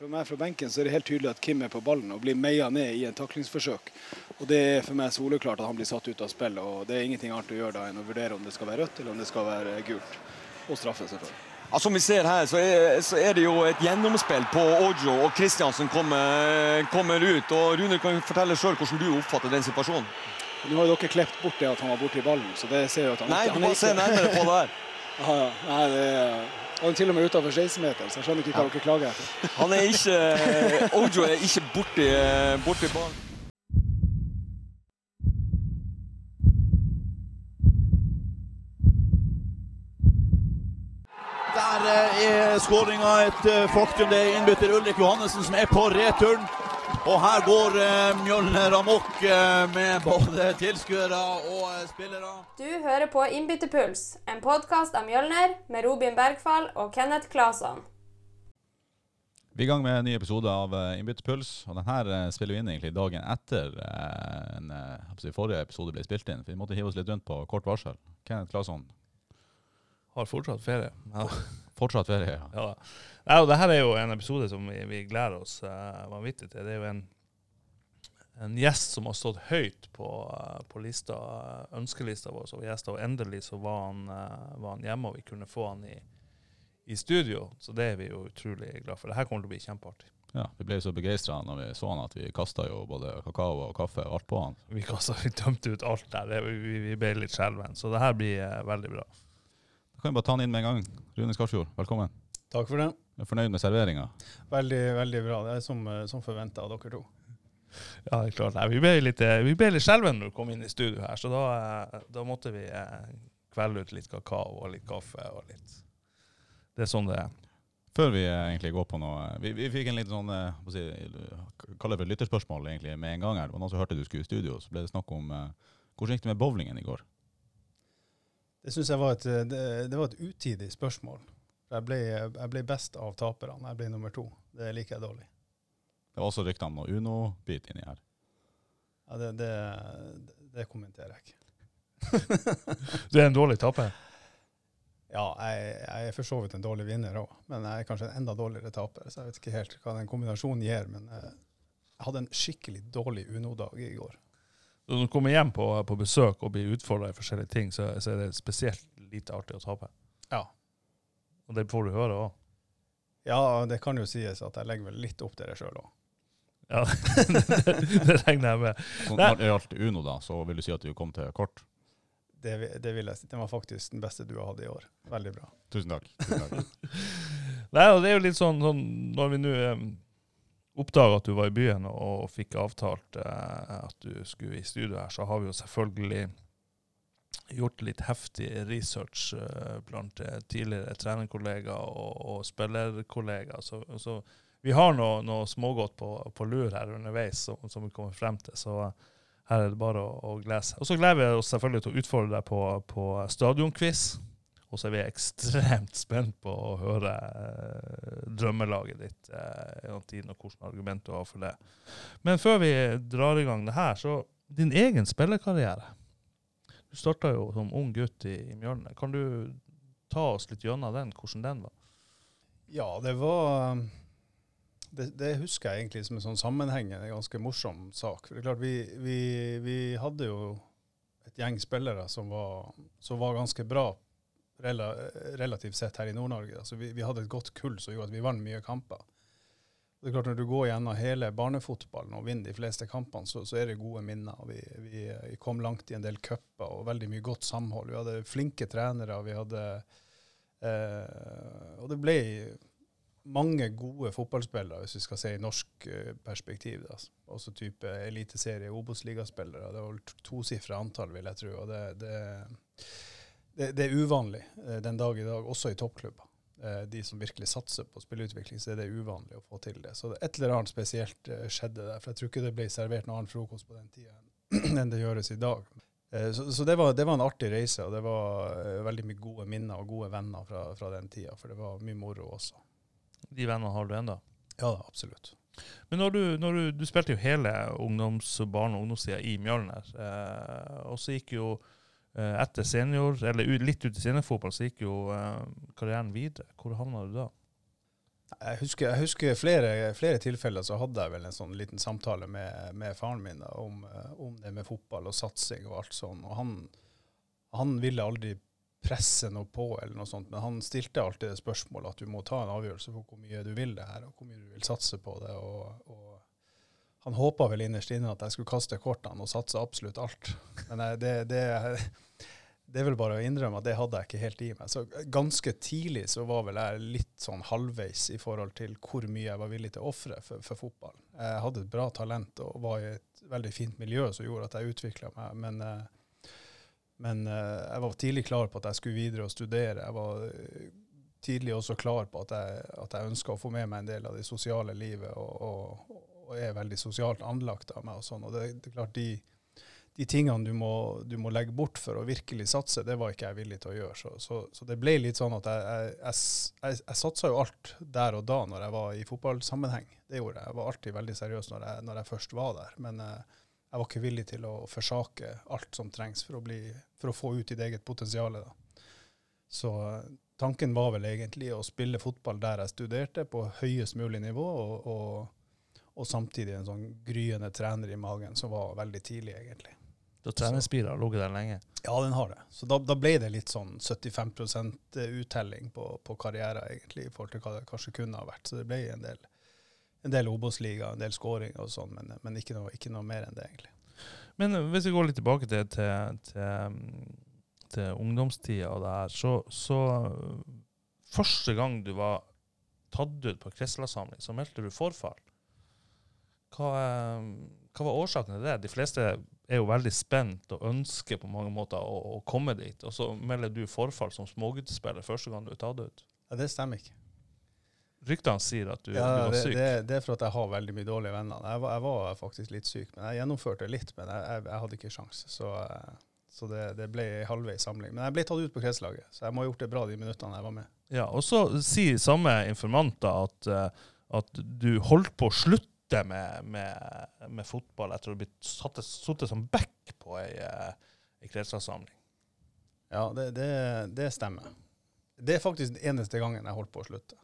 For meg fra benken så er det helt tydelig at Kim er på ballen og blir meia ned i en taklingsforsøk. Og Det er for meg soleklart at han blir satt ut av spill. og Det er ingenting annet å gjøre da enn å vurdere om det skal være rødt eller om det skal være gult. Og straffe, selvfølgelig. Ja, som vi ser her, så er, så er, det jo et gjennomspill på Ojo, og Kristiansen kommer, kommer, ut. og Rune kan fortelle sjøl hvordan du oppfatter den situasjonen. Nå har jo dere klept bort det at han var borti ballen, så det ser jo at han Nei, du må se nærmere på det her. ja, ja. Nei, det er... Han er til og med utafor 16-meter, så jeg skjønner ikke hva ja. dere klager etter. Han er ikke, Ojo er ikke borti, borti ballen. Der eh, er skåringa et eh, faktum. Det er innbytter Ulrik Johannessen som er på returen. Og her går eh, Mjølner amok eh, med både tilskuere og eh, spillere. Du hører på Innbytterpuls, en podkast av Mjølner med Robin Bergfall og Kenneth Claesson. Vi er i gang med en ny episode av Innbytterpuls. og Denne spiller vi inn egentlig dagen etter en, forrige episode ble spilt inn. for Vi måtte hive oss litt rundt på kort varsel. Kenneth Claesson. Har fortsatt ferie. Ja. Fortsatt ferie, ja. ja. Nei, og Dette er jo en episode som vi, vi gleder oss uh, vanvittig til. Det er jo en, en gjest som har stått høyt på, uh, på lista, ønskelista vår som gjester, og endelig så var han, uh, var han, hjemme, og vi kunne få han i, i, studio. Så det er vi jo utrolig glad for. Dette kommer til å bli kjempeartig. Ja, Vi ble så begeistra når vi så han at vi kasta jo både kakao og kaffe og alt på han. Vi, kastet, vi tømte ut alt der. Vi, vi ble litt skjelven. Så det her blir veldig bra. Da kan vi bare ta han inn med en gang. Rune Skarsfjord, velkommen. Takk for det. Jeg Er fornøyd med serveringa? Veldig veldig bra. Det er som, eh, som forventa av dere to. Ja, det er klart. Nei, vi ble litt, eh, vi ble litt skjelven når du kom inn i studio her, så da, eh, da måtte vi kvelde ut litt kakao og litt kaffe og litt Det er sånn det er. Før vi egentlig går på noe Vi, vi fikk en litt sånn si, Kaller det for lytterspørsmål egentlig med en gang her. Det var noen som hørte du skulle i studio, så ble det snakk om hvordan gikk det med bowlingen i går? Det syns jeg var et, det, det var et utidig spørsmål. Jeg ble, jeg ble, best av taperne. Jeg ble nummer to. Det liker jeg dårlig. Det var også rykter om noe Uno-bit inni her. Ja, det, det, det kommenterer jeg ikke. du er en dårlig taper? Ja, jeg, jeg er for så vidt en dårlig vinner òg. Men jeg er kanskje en enda dårligere taper. Så jeg vet ikke helt hva den kombinasjonen gir. Men jeg hadde en skikkelig dårlig Uno-dag i går. Når du kommer hjem på, på besøk og blir utfordra i forskjellige ting, så, så, er det spesielt lite artig å tape. Ja. Og det får du høre òg. Ja, det kan jo sies at jeg legger vel litt opp til det sjøl òg. Ja, det, det regner jeg med. Så når det gjaldt Uno, da, så vil du si at du kom til kort? Det, det vil jeg si. Den var faktisk den beste du har hatt i år. Veldig bra. Tusen takk. Tusen takk. Nei, og det er jo litt sånn, sånn når vi nå oppdaga at du var i byen og, fikk avtalt eh, at du skulle i studio her, så har vi jo selvfølgelig gjort litt heftig research eh, blant eh, tidligere trenerkollegaer og, og spillerkollegaer. Så, så, vi har noe, noe smågodt på, på, lur her underveis som, som, vi kommer frem til. Så her er det bare å, å glede seg. Og så gleder vi oss selvfølgelig til å utfordre deg på, på stadionquiz. Og så er vi ekstremt spent på å høre eh, drømmelaget ditt eh, og hvilke argumenter du har for det. Men før vi drar i gang det her, så din egen spillerkarriere. Du starta jo som ung gutt i, i Mjølner. Kan du ta oss litt gjennom den, hvordan den var? Ja, det var det, det, husker jeg egentlig som en sånn sammenhengende, ganske morsom sak. For det er klart, vi, vi, vi hadde jo et gjeng spillere som var, som var ganske bra relativt sett her i Nord-Norge. Altså vi, vi, hadde et godt kull som gjorde at vi vant mye kamper. Det er klart Når du går gjennom hele barnefotballen og vinner de fleste kampene, så, så er det gode minner. Vi, vi, vi, kom langt i en del cuper og veldig mye godt samhold. Vi hadde flinke trenere. vi hadde eh, Og det ble mange gode fotballspillere, hvis vi skal se i norsk uh, perspektiv. Da. Også type eliteserie, Obos-ligaspillere. Det var tosifra antall, vil jeg tro. og det, det det, det, er uvanlig eh, den dag i dag, også i toppklubber. Eh, de som virkelig satser på spilleutvikling, så er det uvanlig å få til det. Så et eller annet spesielt eh, skjedde der. For jeg tror ikke det ble servert noen annen frokost på den tida enn det gjøres i dag. Så, så det, var, det, var, en artig reise, og det var veldig mye gode minner og gode venner fra, fra den tida. For det var mye moro også. De vennene har du ennå? Ja, absolutt. Men når du, når du, du spilte jo hele ungdoms-, barne- og ungdomstida i Mjølner, eh, og så gikk jo etter senior, eller litt ut i seniorfotball, så gikk jo eh, karrieren videre. Hvor havna du da? Jeg husker, jeg husker flere, flere tilfeller så hadde jeg vel en sånn liten samtale med, med faren min da, om, eh, om det med fotball og satsing og alt sånn. Og han, han ville aldri presse noe på, eller noe sånt, men han stilte alltid det spørsmålet at du må ta en avgjørelse på hvor mye du vil det her, og hvor mye du vil satse på det. og, og han håpa vel innerst inne at jeg skulle kaste kortene og satse absolutt alt. Men jeg, det, det, det er vel bare å innrømme at det hadde jeg ikke helt i meg. Så ganske tidlig så var vel jeg litt sånn halvveis i forhold til hvor mye jeg var villig til å ofre for, for fotball. Jeg hadde et bra talent og var i et veldig fint miljø som gjorde at jeg utvikla meg. Men, eh, men eh, jeg var tidlig klar på at jeg skulle videre og studere. Jeg var eh, tidlig også klar på at jeg, at jeg ønska å få med meg en del av det sosiale livet, og, og er veldig sosialt anlagt av meg. og sånn, og det, det er klart de de tingene du må, du må, legge bort for å virkelig satse, det var ikke jeg villig til å gjøre. Så, så, så det ble litt sånn at jeg, jeg, jeg, jeg satsa jo alt der og da når jeg var i fotballsammenheng. Det gjorde jeg. Jeg var alltid veldig seriøs når jeg, når først var der. Men eh, jeg var ikke villig til å forsake alt som trengs for å, bli, for å få ut ditt eget potensial. Så eh, tanken var vel egentlig å spille fotball der jeg studerte, på høyest mulig nivå. og, og, og samtidig en sånn gryende trener i magen som var veldig tidlig, egentlig. Da trenerspira har ligget der lenge? Ja, den har det. Så da, da ble det litt sånn 75% uttelling på, på karrieren, egentlig, i forhold til hva det kanskje kunne ha vært. Så det ble en del, en del Obos-liga, en del scoring og sånn, men, men ikke, noe, ikke, noe, mer enn det, egentlig. Men hvis vi går litt tilbake til, til, til, til ungdomstida og det her, så, så Første gang du var tatt ut på Kresla-samling, så meldte du forfall. Hva, hva var årsaken til det? De fleste er jo veldig spent og ønsker på mange måter å, å komme dit. Og så melder du forfall som småguttespiller første gang du er tatt ut. Ja, Det stemmer ikke. Ryktene sier at du, ja, du var syk. Det, det, er for at jeg har veldig mye dårlige venner. Jeg var, jeg var faktisk litt syk, men jeg gjennomførte litt. Men jeg, jeg, jeg hadde ikke sjans. Så, eh, så det, det, ble halvveis samling. Men jeg ble tatt ut på kretslaget, så jeg må ha gjort det bra de minuttene jeg var med. Ja, Og så sier samme informanter at, eh, at du holdt på å slutte slutte med, med, med, fotball etter å ha blitt sittet som back på ei, ei eh, kretsavsamling. Ja, det, det, det, stemmer. Det er faktisk den eneste gangen jeg holdt på å slutte.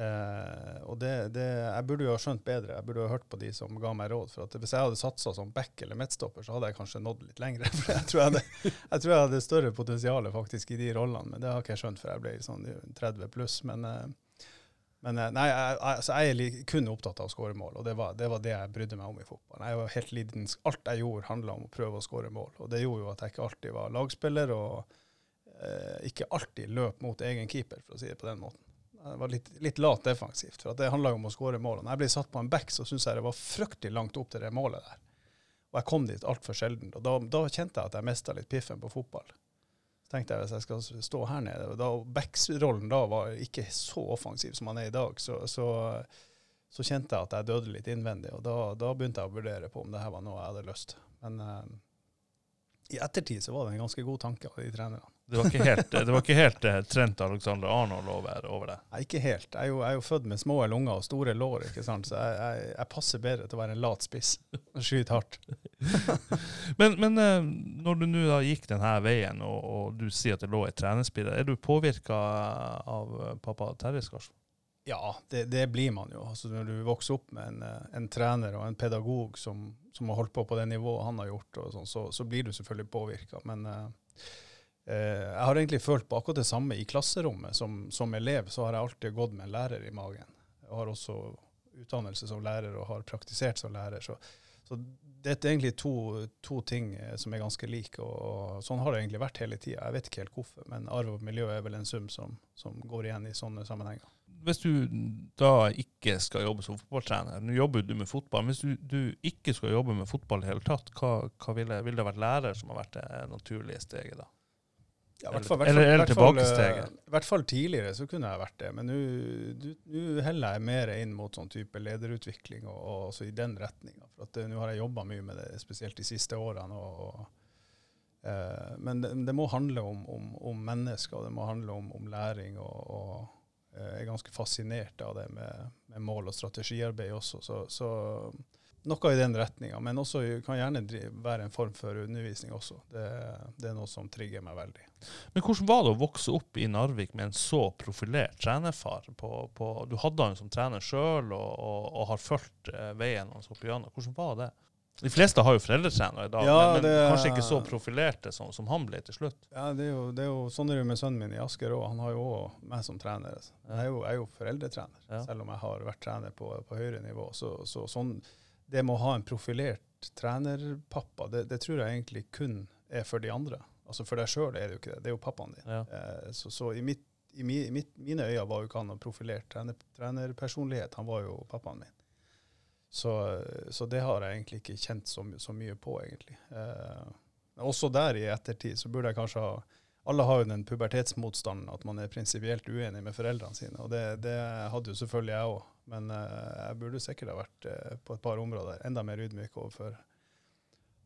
Eh, og det, det, Jeg burde jo ha skjønt bedre. Jeg burde jo ha hørt på de som ga meg råd. for Hvis jeg hadde satsa som back eller midtstopper, så hadde jeg kanskje nådd litt lenger. For jeg tror jeg, hadde, jeg tror jeg hadde større potensial faktisk i de rollene, men det har ikke jeg skjønt før jeg ble sånn 30 pluss. Men eh, men eh, nei, jeg, altså, jeg er kun opptatt av å skåre mål, og det var, det var, det jeg brydde meg om i fotballen. Jeg var helt lidens, Alt jeg gjorde, handla om å prøve å skåre mål. Og det gjorde jo at jeg ikke alltid var lagspiller, og eh, ikke alltid løp mot egen keeper, for å si det på den måten. Jeg var litt, litt lat defensivt, for det handla jo om å skåre mål. Og når jeg ble satt på en back, så syns jeg det var fryktelig langt opp til det målet der. Og jeg kom dit altfor sjelden. Og da, da kjente jeg at jeg mista litt piffen på fotball tenkte jeg hvis jeg skal stå her nede da Backs-rollen da var ikke så offensiv som han er i dag, så, så, så, kjente jeg at jeg døde litt innvendig. Og da, da, begynte jeg å vurdere på om det her var noe jeg hadde lyst. Men uh, i ettertid så var det en ganske god tanke av de trenerne. Det var ikke helt, det var ikke helt uh, Trent Alexander Arnold over, over, det? Nei, ikke helt. Jeg er, jo, jeg er, jo, født med små lunger og store lår, ikke sant? så jeg, jeg, jeg passer bedre til å være en lat spiss og skyte hardt. men, men uh, når du nå gikk denne veien, og, og, du sier at det lå et treningsbilde, er du påvirka av uh, pappa Terje Skarsvold? Ja, det, det, blir man jo. Altså, når du vokser opp med en, en trener og en pedagog som, som, har holdt på på det nivået han har gjort, sånn, så, så, blir du selvfølgelig påvirka. Men Eh, jeg har egentlig følt på akkurat det samme i klasserommet. Som, som, elev så har jeg alltid gått med en lærer i magen. Jeg har også utdannelse som lærer og har praktisert som lærer. Så, så dette er egentlig to, to, ting eh, som er ganske like. Og, og sånn har det egentlig vært hele tida. Jeg vet ikke helt hvorfor, men arv og miljø er vel en sum som, som går igjen i sånne sammenhenger. Hvis du da ikke skal jobbe som fotballtrener, nå jobber du med fotball, hvis du, du ikke skal jobbe med fotball i hele tatt, hva, hva ville, ville det vært lærer som har vært det naturlige steget da? Ja, hvert fall, eller, eller tilbakesteget? I hvert fall tidligere så kunne jeg vært det, men nå heller jeg mer inn mot sånn type lederutvikling og, og også i den retninga. Nå har jeg jobba mye med det, spesielt de siste årene. Og, og, eh, men det, det, må handle om, om, om, mennesker, og det må handle om, om læring. Og, og, eh, jeg er ganske fascinert av det med, med mål og strategiarbeid også. Så, så noe i den retninga. Men også kan gjerne være en form for undervisning også. Det, det er noe som trigger meg veldig. Men hvordan var det å vokse opp i Narvik med en så profilert trenerfar? På, på, du hadde han som trener sjøl og, og, og har fulgt eh, veien hans opp igjennom. Hvordan var det? De fleste har jo foreldretrenere i dag, Ja, men, men det- kanskje ikke så profilerte som, som han ble til slutt. Ja, det er jo, det er jo Sånn er det jo med sønnen min i Asker òg. Han har jo òg meg som trener. Jeg er jo, jeg er jo foreldretrener, Ja. selv om jeg har vært trener på, på høyere nivå. Så, så sånn, det med å ha en profilert trenerpappa, det, det tror jeg egentlig kun er for de andre. Altså For deg sjøl er det jo ikke det. Det er jo pappaen din. Ja. Eh, så, så i, mitt, i, mi, mitt, mine øyne var jo ikke han noen profilert trener, trenerpersonlighet. Han var jo pappaen min. Så, så det har jeg egentlig ikke kjent så, så mye på, egentlig. Eh, også der i ettertid så burde jeg kanskje ha Alle har jo den pubertetsmotstanden at man er prinsipielt uenig med foreldrene sine. Og det, det hadde jo selvfølgelig jeg òg. Men eh, jeg burde sikkert ha vært eh, på et par områder enda mer ydmyk overfor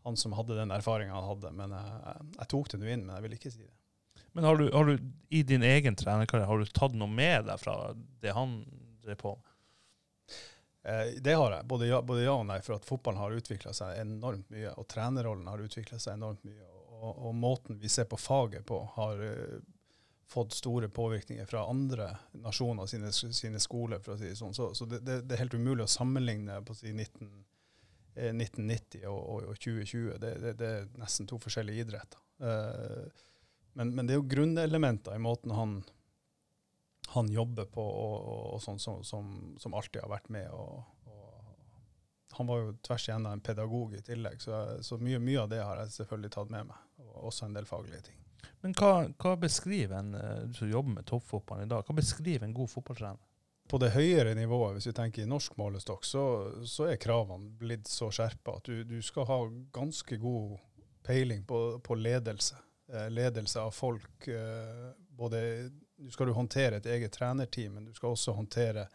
han som hadde den erfaringa han hadde. Men jeg, jeg, jeg tok det nå inn, men jeg vil ikke si det. Men har du, har du i din egen trenerkarriere har du tatt noe med deg fra det han drev på med? Eh, det har jeg. Både ja, både ja og nei. For at fotballen har utvikla seg enormt mye. Og trenerrollen har utvikla seg enormt mye. Og, og måten vi ser på faget på, har eh, fått store påvirkninger fra andre nasjoner sine, sine skoler, for å si det sånn. Så, så det, det, det er helt umulig å sammenligne på å si 19, eh, 1990 og, og, og 2020. Det, det, er nesten to forskjellige idretter. Eh, men, men det er jo grunnelementer i måten han han jobber på, og, sånn som, som, som alltid har vært med. Han var jo tvers igjennom en pedagog i tillegg, så, så mye, mye av det har jeg selvfølgelig tatt med meg. Og også en del faglige ting. Men hva, hva beskriver en eh, du som jobber med toppfotballen i dag, hva beskriver en god fotballtrener? På det høyere nivået, hvis vi tenker i norsk målestokk, så, så er kravene blitt så skjerpa at du, du skal ha ganske god peiling på, på ledelse. Eh, ledelse av folk. Eh, både du skal du håndtere et eget trenerteam, men du skal også håndtere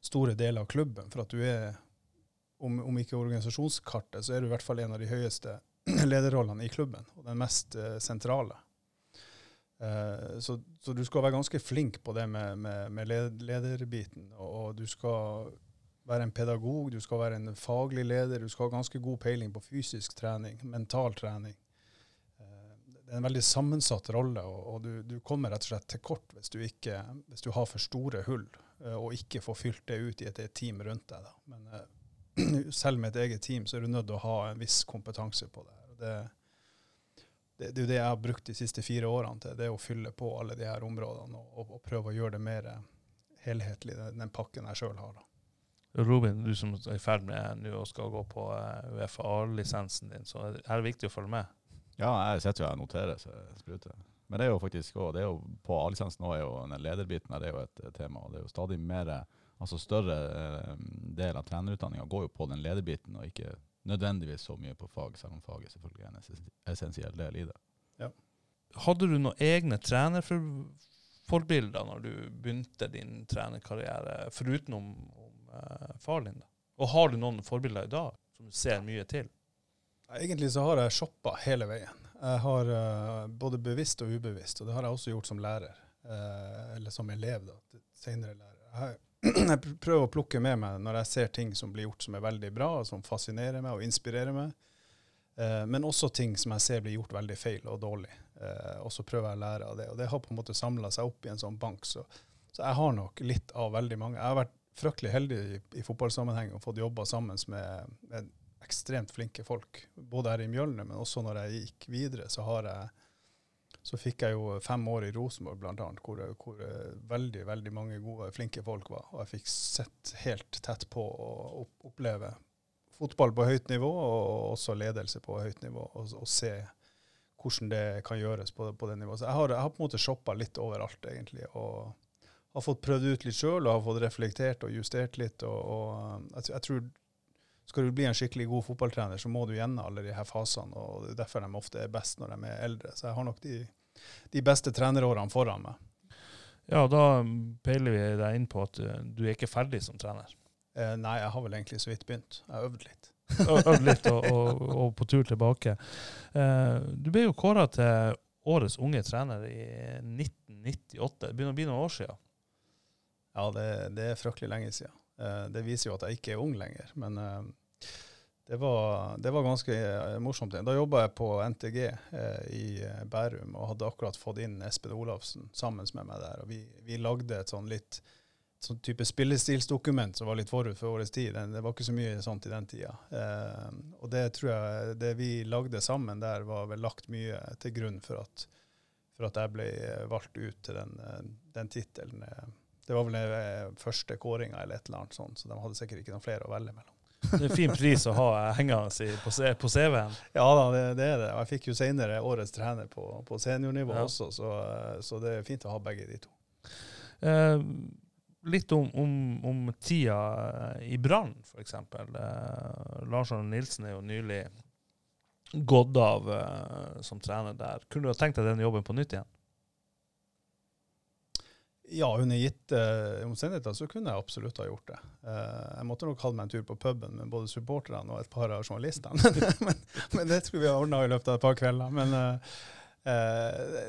store deler av klubben. For at du er, om, om ikke organisasjonskartet, så er du i hvert fall en av de høyeste lederrollene i klubben, og den mest eh, sentrale. Eh, så, så du skal være ganske flink på det med, med, med lederbiten. Og, du skal være en pedagog, du skal være en faglig leder, du skal ha ganske god peiling på fysisk trening, mental trening. Eh, Det er en veldig sammensatt rolle, og, og du, du kommer rett og slett til kort hvis du, ikke, hvis du har for store hull, og ikke får fylt det ut i et, et team rundt deg. Da. Men selv med et eget team så er du nødt til å ha en viss kompetanse på det. Og det, det, det er jo det jeg har brukt de siste fire årene til, det er å fylle på alle de her områdene og, og, og prøve å gjøre det mer helhetlig, den, den pakken jeg sjøl har. da. Robin, du som er i ferd med nå og skal gå på eh, UFA-lisensen din, så er det viktig å følge med. Ja, jeg sitter jo og noterer så jeg spruter. Men det er jo faktisk jo på A-lisensen nå er jo den lederbiten her, det er jo et tema. og Det er jo stadig mer, altså større eh, del av trenerutdanninga går jo på den lederbiten, og ikke nødvendigvis så mye på fag, selv om faget selvfølgelig er en essensiell del i det. Ja. Hadde du noen egne trenerforbilder når du begynte din trenerkarriere, foruten om, om eh, far din? da? Og har du noen forbilder i dag som du ser mye til? Egentlig så har jeg shoppa hele veien. Jeg har uh, både bevisst og ubevisst, og det har jeg også gjort som lærer. Uh, eller som elev, da. Senere lærer. Jeg, har- jeg prøver å plukke med meg når jeg ser ting som blir gjort som er veldig bra, og som fascinerer meg og inspirerer meg. Eh, men også ting som jeg ser blir gjort veldig feil og dårlig. Eh, og så prøver jeg å lære av det. Og det har på en måte samla seg opp i en sånn bank. Så, så jeg har nok litt av veldig mange. Jeg har vært fryktelig heldig i, i fotballsammenheng og fått jobba sammen med, med ekstremt flinke folk. Både her i Mjølner, men også når jeg gikk videre, så har jeg så fikk jeg jo fem år i Rosenborg, annet, hvor, hvor eh, veldig veldig mange gode, flinke folk var. Og jeg fikk sett helt tett på å oppleve fotball på høyt nivå, og også ledelse på høyt nivå, og, og se hvordan det kan gjøres på, på det nivået. Så jeg har, jeg har på en måte shoppa litt overalt, egentlig. og har fått prøvd ut litt sjøl og har fått reflektert og justert litt. og, og jeg, jeg tror skal du bli en skikkelig god fotballtrener, så må du gjennom alle de her fasene. og Det er derfor de ofte er best når de er eldre. Så jeg har nok de, de beste trenerårene foran meg. Ja, da peiler vi deg inn på at eh, du er ikke ferdig som trener. Eh, nei, jeg har vel egentlig så vidt begynt. Jeg har øvd litt. Øvd litt og, og, og på tur tilbake. Eh, du ble jo kåra til årets unge trener i 1998. Det begynner å bli noen år siden. Ja, det, det er fryktelig lenge siden. Eh, det viser jo at jeg ikke er ung lenger. Men eh, Det var, det var ganske eh, morsomt. Da jobba jeg på NTG i Bærum og hadde akkurat fått inn Espen Olafsen sammen med meg der. og Vi, vi lagde et sånn litt sånn type spillestilsdokument som var litt forut for årets tid. Det var ikke så mye sånt i den tida. Og det tror jeg det vi lagde sammen der, var vel lagt mye til grunn for at, for at jeg ble valgt ut til den, den tittelen. Eh, Det var vel den eh, første kåringa eller et eller annet sånt, så de hadde sikkert ikke noen flere å velge mellom. Det er en fin pris å ha hengende på, CV-en. Ja da, det, det er det. Og jeg fikk jo senere årets trener på, på seniornivå Ja. også, så, eh, så det er fint å ha begge de to. Eh, litt om, om, om tida i Brann, f.eks. Eh, Lars Arne Nilsen er jo nylig gått av eh, som trener der. Kunne du ha tenkt deg den jobben på nytt igjen? Ja, under gitte omstendigheter så kunne jeg absolutt ha gjort det. Uh, jeg måtte nok hatt meg en tur på puben med både supporterne og et par av journalistene. Men, men, det skulle vi ha ordna i løpet av et par kvelder. Men uh,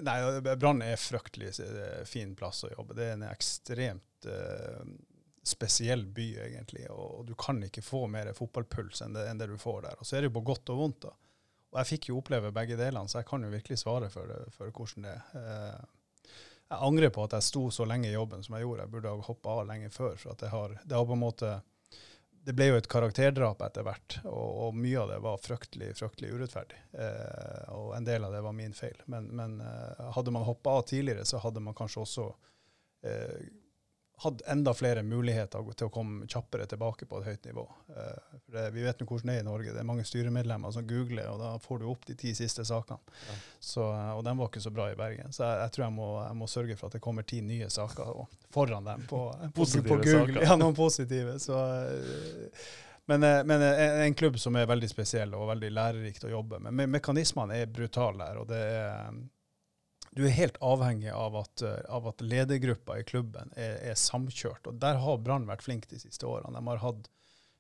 nei, Brann er fryktelig fin plass å jobbe. Det er en ekstremt spesiell by, egentlig. Og, og du kan ikke få mer fotballpuls enn det, enn det du får der. Og så er det jo på godt og vondt, da. Og jeg fikk jo oppleve begge delene, så jeg kan jo virkelig svare for, for hvordan det er. Jeg angrer på at jeg sto så lenge i jobben som jeg gjorde. Jeg burde ha hoppa av lenge før. for at har, det har på en måte det ble jo et karakterdrap etter hvert, og, og mye av det var fryktelig fryktelig urettferdig. Eh, og en del av det var min feil. Men, men eh, hadde man hoppa av tidligere, så hadde man kanskje også eh, hatt enda flere muligheter til å komme kjappere tilbake på et høyt nivå. Eh, det, vi vet jo hvordan det er i Norge. Det er mange styremedlemmer som googler, og da får du opp de ti siste sakene. Ja. Så, eh, og de var ikke så bra i Bergen. Så jeg, jeg tror jeg må, jeg må sørge for at det kommer ti nye saker foran dem på, på, Positive på Google. saker. Ja, noen positive. Så, eh, men, eh, men eh, en, klubb som er veldig spesiell og veldig lærerikt å jobbe med. Me mekanismene er brutale her. og det er du er helt avhengig av at, eh, av at ledergruppa i klubben er, er samkjørt. Og der har Brann vært flink de siste årene. De har hatt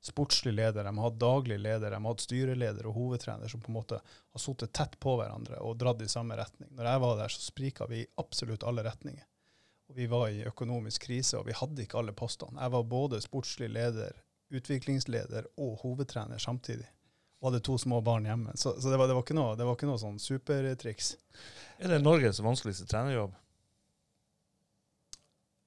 sportslig leder, de har hatt daglig leder, de har hatt styreleder og hovedtrener som på en måte har sittet tett på hverandre og dratt i samme retning. Når jeg var der, så sprika vi i absolutt alle retninger. Og vi var i økonomisk krise, og vi hadde ikke alle postene. Jeg var både sportslig leder, utviklingsleder og hovedtrener samtidig. Og hadde to små barn hjemme. Så, så det, var, det, var ikke noe, det var ikke noe sånn supertriks. Er det Norges vanskeligste trenerjobb?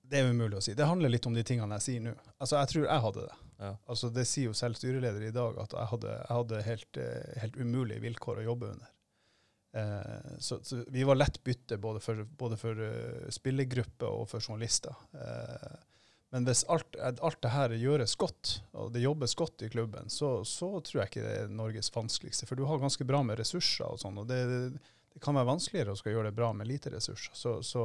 Det er umulig å si. Det handler litt om de tingene jeg sier nå. Altså, Jeg tror jeg hadde det. Ja. Altså, Det sier jo selv styreleder i dag, at jeg hadde, jeg hadde helt, eh, helt umulige vilkår å jobbe under. Eh, så, så vi var lett bytte både for, både for eh, spillergruppe og for journalister. Eh, men hvis alt, alt det her gjøres godt, og det jobbes godt i klubben, så, så tror jeg ikke det er Norges vanskeligste. For du har ganske bra med ressurser og sånn, og det, det kan være vanskeligere å skal gjøre det bra med lite ressurser. Så, så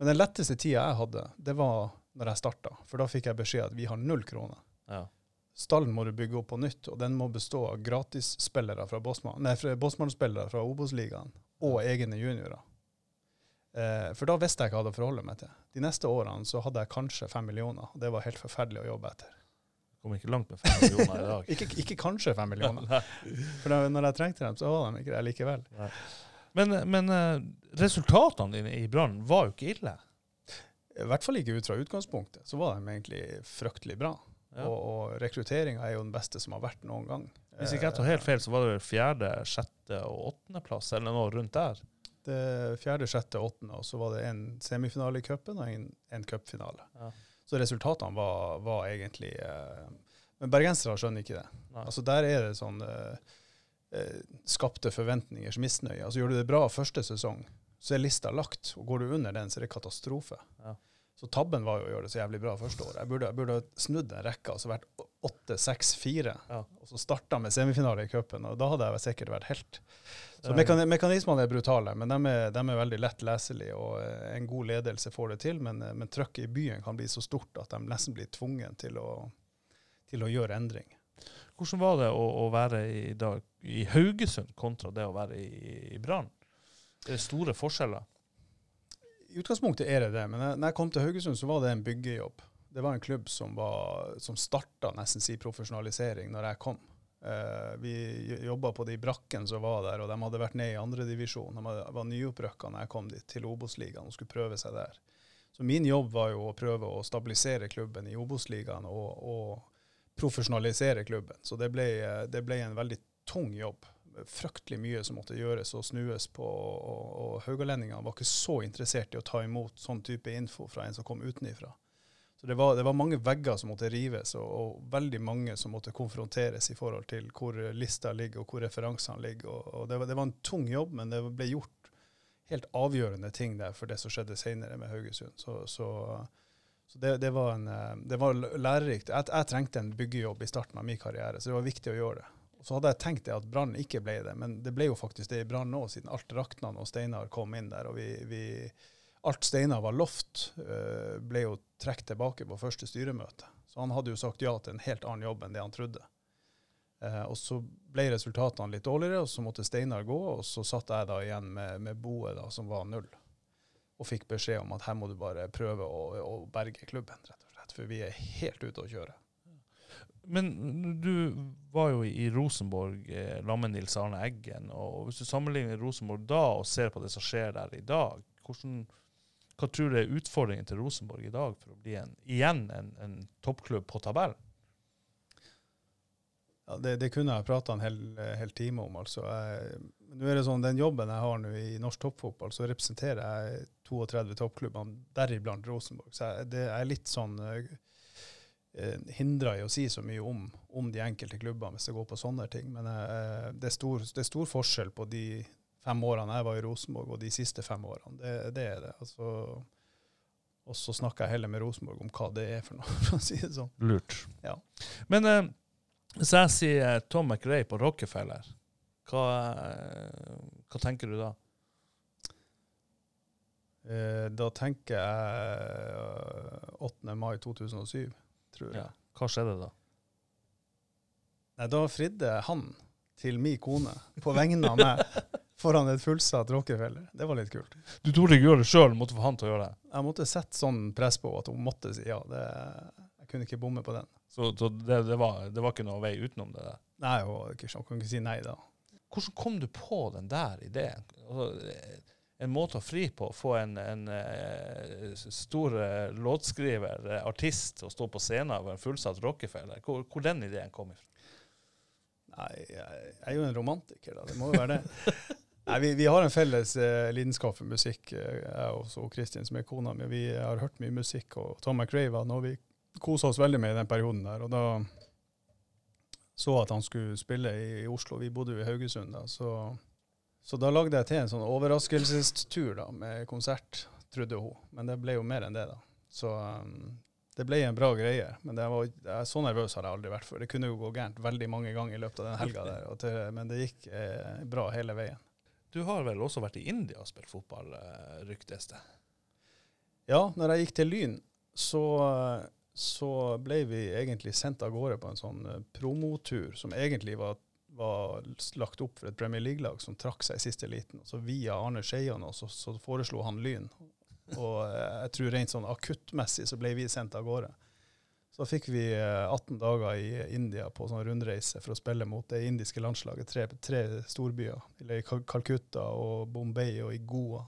men den letteste tida jeg hadde, det var når jeg starta. For da fikk jeg beskjed at vi har null kroner. Ja. Stallen må du bygge opp på nytt, og den må bestå av gratisspillere fra Bosman, nei, Bosman-spillere fra Obos-ligaen og egne juniorer. Eh, for da visste jeg hva jeg hadde å forholde meg til. De neste årene så hadde jeg kanskje fem millioner, og det var helt forferdelig å jobbe etter. Kom ikke langt med fem millioner i dag. Ikke, ikke kanskje fem millioner, for da, når jeg trengte dem, så var de ikke det likevel. Men, men eh, resultatene dine i Brann var jo ikke ille. I hvert fall ikke ut fra utgangspunktet, så var de egentlig fryktelig bra. Ja. Og, og rekrutteringa er jo den beste som har vært noen gang. Hvis ikke jeg tar helt feil, så var det fjerde, sjette og åttendeplass, eller noe rundt der. Det fjerde, sjette, åttende, og så var det en semifinale i cupen og en, en cupfinale. Ja. Så resultatene var, var egentlig eh, Men bergensere skjønner ikke det. Nei. Altså Der er det sånn eh, eh, skapte forventningers misnøye. Altså Gjør du det bra første sesong, så er lista lagt. Og går du under den, så er det katastrofe. Ja. Så tabben var jo å gjøre det så jævlig bra første året. Jeg burde, jeg burde snudd en rekke, altså vært 8-6-4, Ja. og så starta med semifinale i cupen. Og da hadde jeg sikkert vært helt. Så mekan mekanismene er brutale, men de er, de er veldig lett leselige. Og eh, en god ledelse får det til, men, eh, men trøkket i byen kan bli så stort at de nesten blir tvunget til å, til å gjøre endring. Hvordan var det å, å være i, dag, i Haugesund kontra det å være i, i Brann? Det er store forskjeller. I utgangspunktet er det det, men når jeg kom til Haugesund, så var det en byggejobb. Det var en klubb som, var, som starta nesten si profesjonalisering når jeg kom. Uh, vi jobba på de brakkene som var der, og de hadde vært ned i andredivisjon. De var nyopprykka når jeg kom dit, til Obos-ligaen og skulle prøve seg der. Så min jobb var jo å prøve å stabilisere klubben i Obos-ligaen og, og profesjonalisere klubben. Så det ble, eh, det ble en veldig tung jobb. Fryktelig mye som måtte gjøres og snues på. Og, og haugalendingene var ikke så interessert i å ta imot sånn type info fra en som kom utenifra. Så det var, det var mange vegger som måtte rives, og, og, veldig mange som måtte konfronteres i forhold til hvor lista ligger, og hvor referansene ligger. Og, og det, var, det, var, en tung jobb, men det ble gjort helt avgjørende ting der for det som skjedde senere med Haugesund. Så, så, så det, det, var en, det var lærerikt. Jeg, jeg, trengte en byggejobb i starten av min karriere, så det var viktig å gjøre det. Så hadde jeg tenkt det at Brann ikke ble det, men det ble jo faktisk det i Brann nå, siden alt rakna når Steinar kom inn der. og vi, vi Alt Steinar var lovt, eh, ble jo trukket tilbake på første styremøte. Så han hadde jo sagt ja til en helt annen jobb enn det han trodde. Eh, og så ble resultatene litt dårligere, og så måtte Steinar gå. Og så satt jeg da igjen med, med boet da, som var null. Og fikk beskjed om at her må du bare prøve å, å berge klubben, rett og slett. For vi er helt ute å kjøre. Men du var jo i Rosenborg eh, sammen med Nils Arne Eggen. og Hvis du sammenligner Rosenborg da og ser på det som skjer der i dag, hvordan, hva tror du er utfordringen til Rosenborg i dag for å bli en, igjen en, en toppklubb på tabellen? Ja, det, det, kunne jeg prata en hel, hel, time om. altså. Jeg, nå er det sånn, Den jobben jeg har nå i norsk toppfotball, så representerer jeg 32 toppklubber, deriblant Rosenborg. Så jeg, det er litt sånn eh, eh, hindra i å si så mye om, om, de enkelte klubbene hvis det går på sånne ting. Men eh, det, er stor, det, er stor, forskjell på de fem årene jeg var i Rosenborg, og de siste fem årene. Det, det er det. Altså, og så snakker jeg heller med Rosenborg om hva det er for noe, for å si det sånn. Lurt. Ja. Men eh, hvis jeg sier Tom McRae på Rockefeller, hva, eh, hva tenker du da? Eh, da tenker jeg 8. mai 2007 tror jeg. Ja. Hva skjedde da? Nei, Da fridde han til min kone på vegne av meg foran et fullsatt Rockefeller. Det var litt kult. Du torde ikke gjøre det sjøl, måtte få han til å gjøre det? Jeg måtte sette sånn press på at hun måtte si ja. Det, jeg kunne ikke bomme på den. Så, så det, det, var, det, var, ikke noe vei utenom det? der? Nei, hun kunne ikke si nei da. Hvordan kom du på den der ideen? Altså, en måte å fri på. Få en, en uh, stor uh, låtskriver, uh, artist, å stå på scenen av en fullsatt Rockefeller. Hvor, hvor den ideen kom ifra? Nei, jeg, er jo en romantiker, da. Det må jo være det. Nei, vi, vi, har en felles lidenskap for musikk, jeg og Kristin, som er kona mi. Vi har hørt mye musikk, og Tom McRae var noe vi kosa oss veldig med i den perioden der. Og da så at han skulle spille i Oslo. Vi bodde jo i Haugesund da, så så da lagde jeg til en sånn overraskelsestur da, med konsert, trodde hun. Men det ble jo mer enn det, da. Så um, det ble en bra greie. Men var, jeg, så nervøs har jeg aldri vært før. Det kunne jo gå gærent veldig mange ganger i løpet av den helga der. Til, men det gikk eh, bra hele veien. Du har vel også vært i India og spilt fotball, eh, ryktes det? Ja, når jeg gikk til Lyn, så, så ble vi egentlig sendt av gårde på en sånn eh, promotur som egentlig var var lagt opp for et Premier League-lag som trakk seg i siste liten. Så via Arne Skeian så, så, foreslo han Lyn. Og eh, jeg tror rent sånn akuttmessig så ble vi sendt av gårde. Så fikk vi 18 eh, dager i India på sånn rundreise for å spille mot det indiske landslaget. Tre, tre storbyer. I Calcutta og Bombay og i Goa.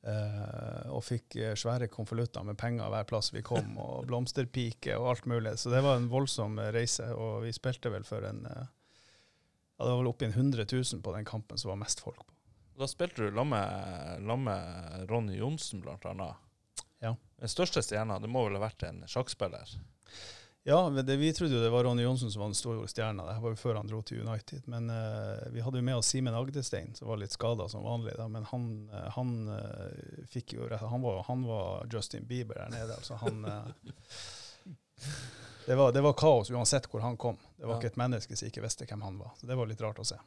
Uh, og fikk uh, svære konvolutter med penger hver plass vi kom, og blomsterpike og alt mulig. Så det var en voldsom uh, reise. Og vi spilte vel for en ja, Det var vel oppi en 100 000 på den kampen som var mest folk på. Da spilte du sammen med Ronny Johnsen, blant annet. Ja. Den største stjerna, det må vel ha vært en sjakkspiller? Ja, det, vi trodde jo det var Ronny Johnsen som var den store stjerna. Det var jo før han dro til United. Men uh, vi hadde jo med oss Simen Agdestein, som var litt skada som vanlig. Da. Men han, uh, han uh, fikk jo rett han var, han var Justin Bieber der nede. Altså han det, var, det, var, kaos uansett hvor han kom. Det var ja. ikke et menneske som ikke visste hvem han var. Så det var litt rart å se.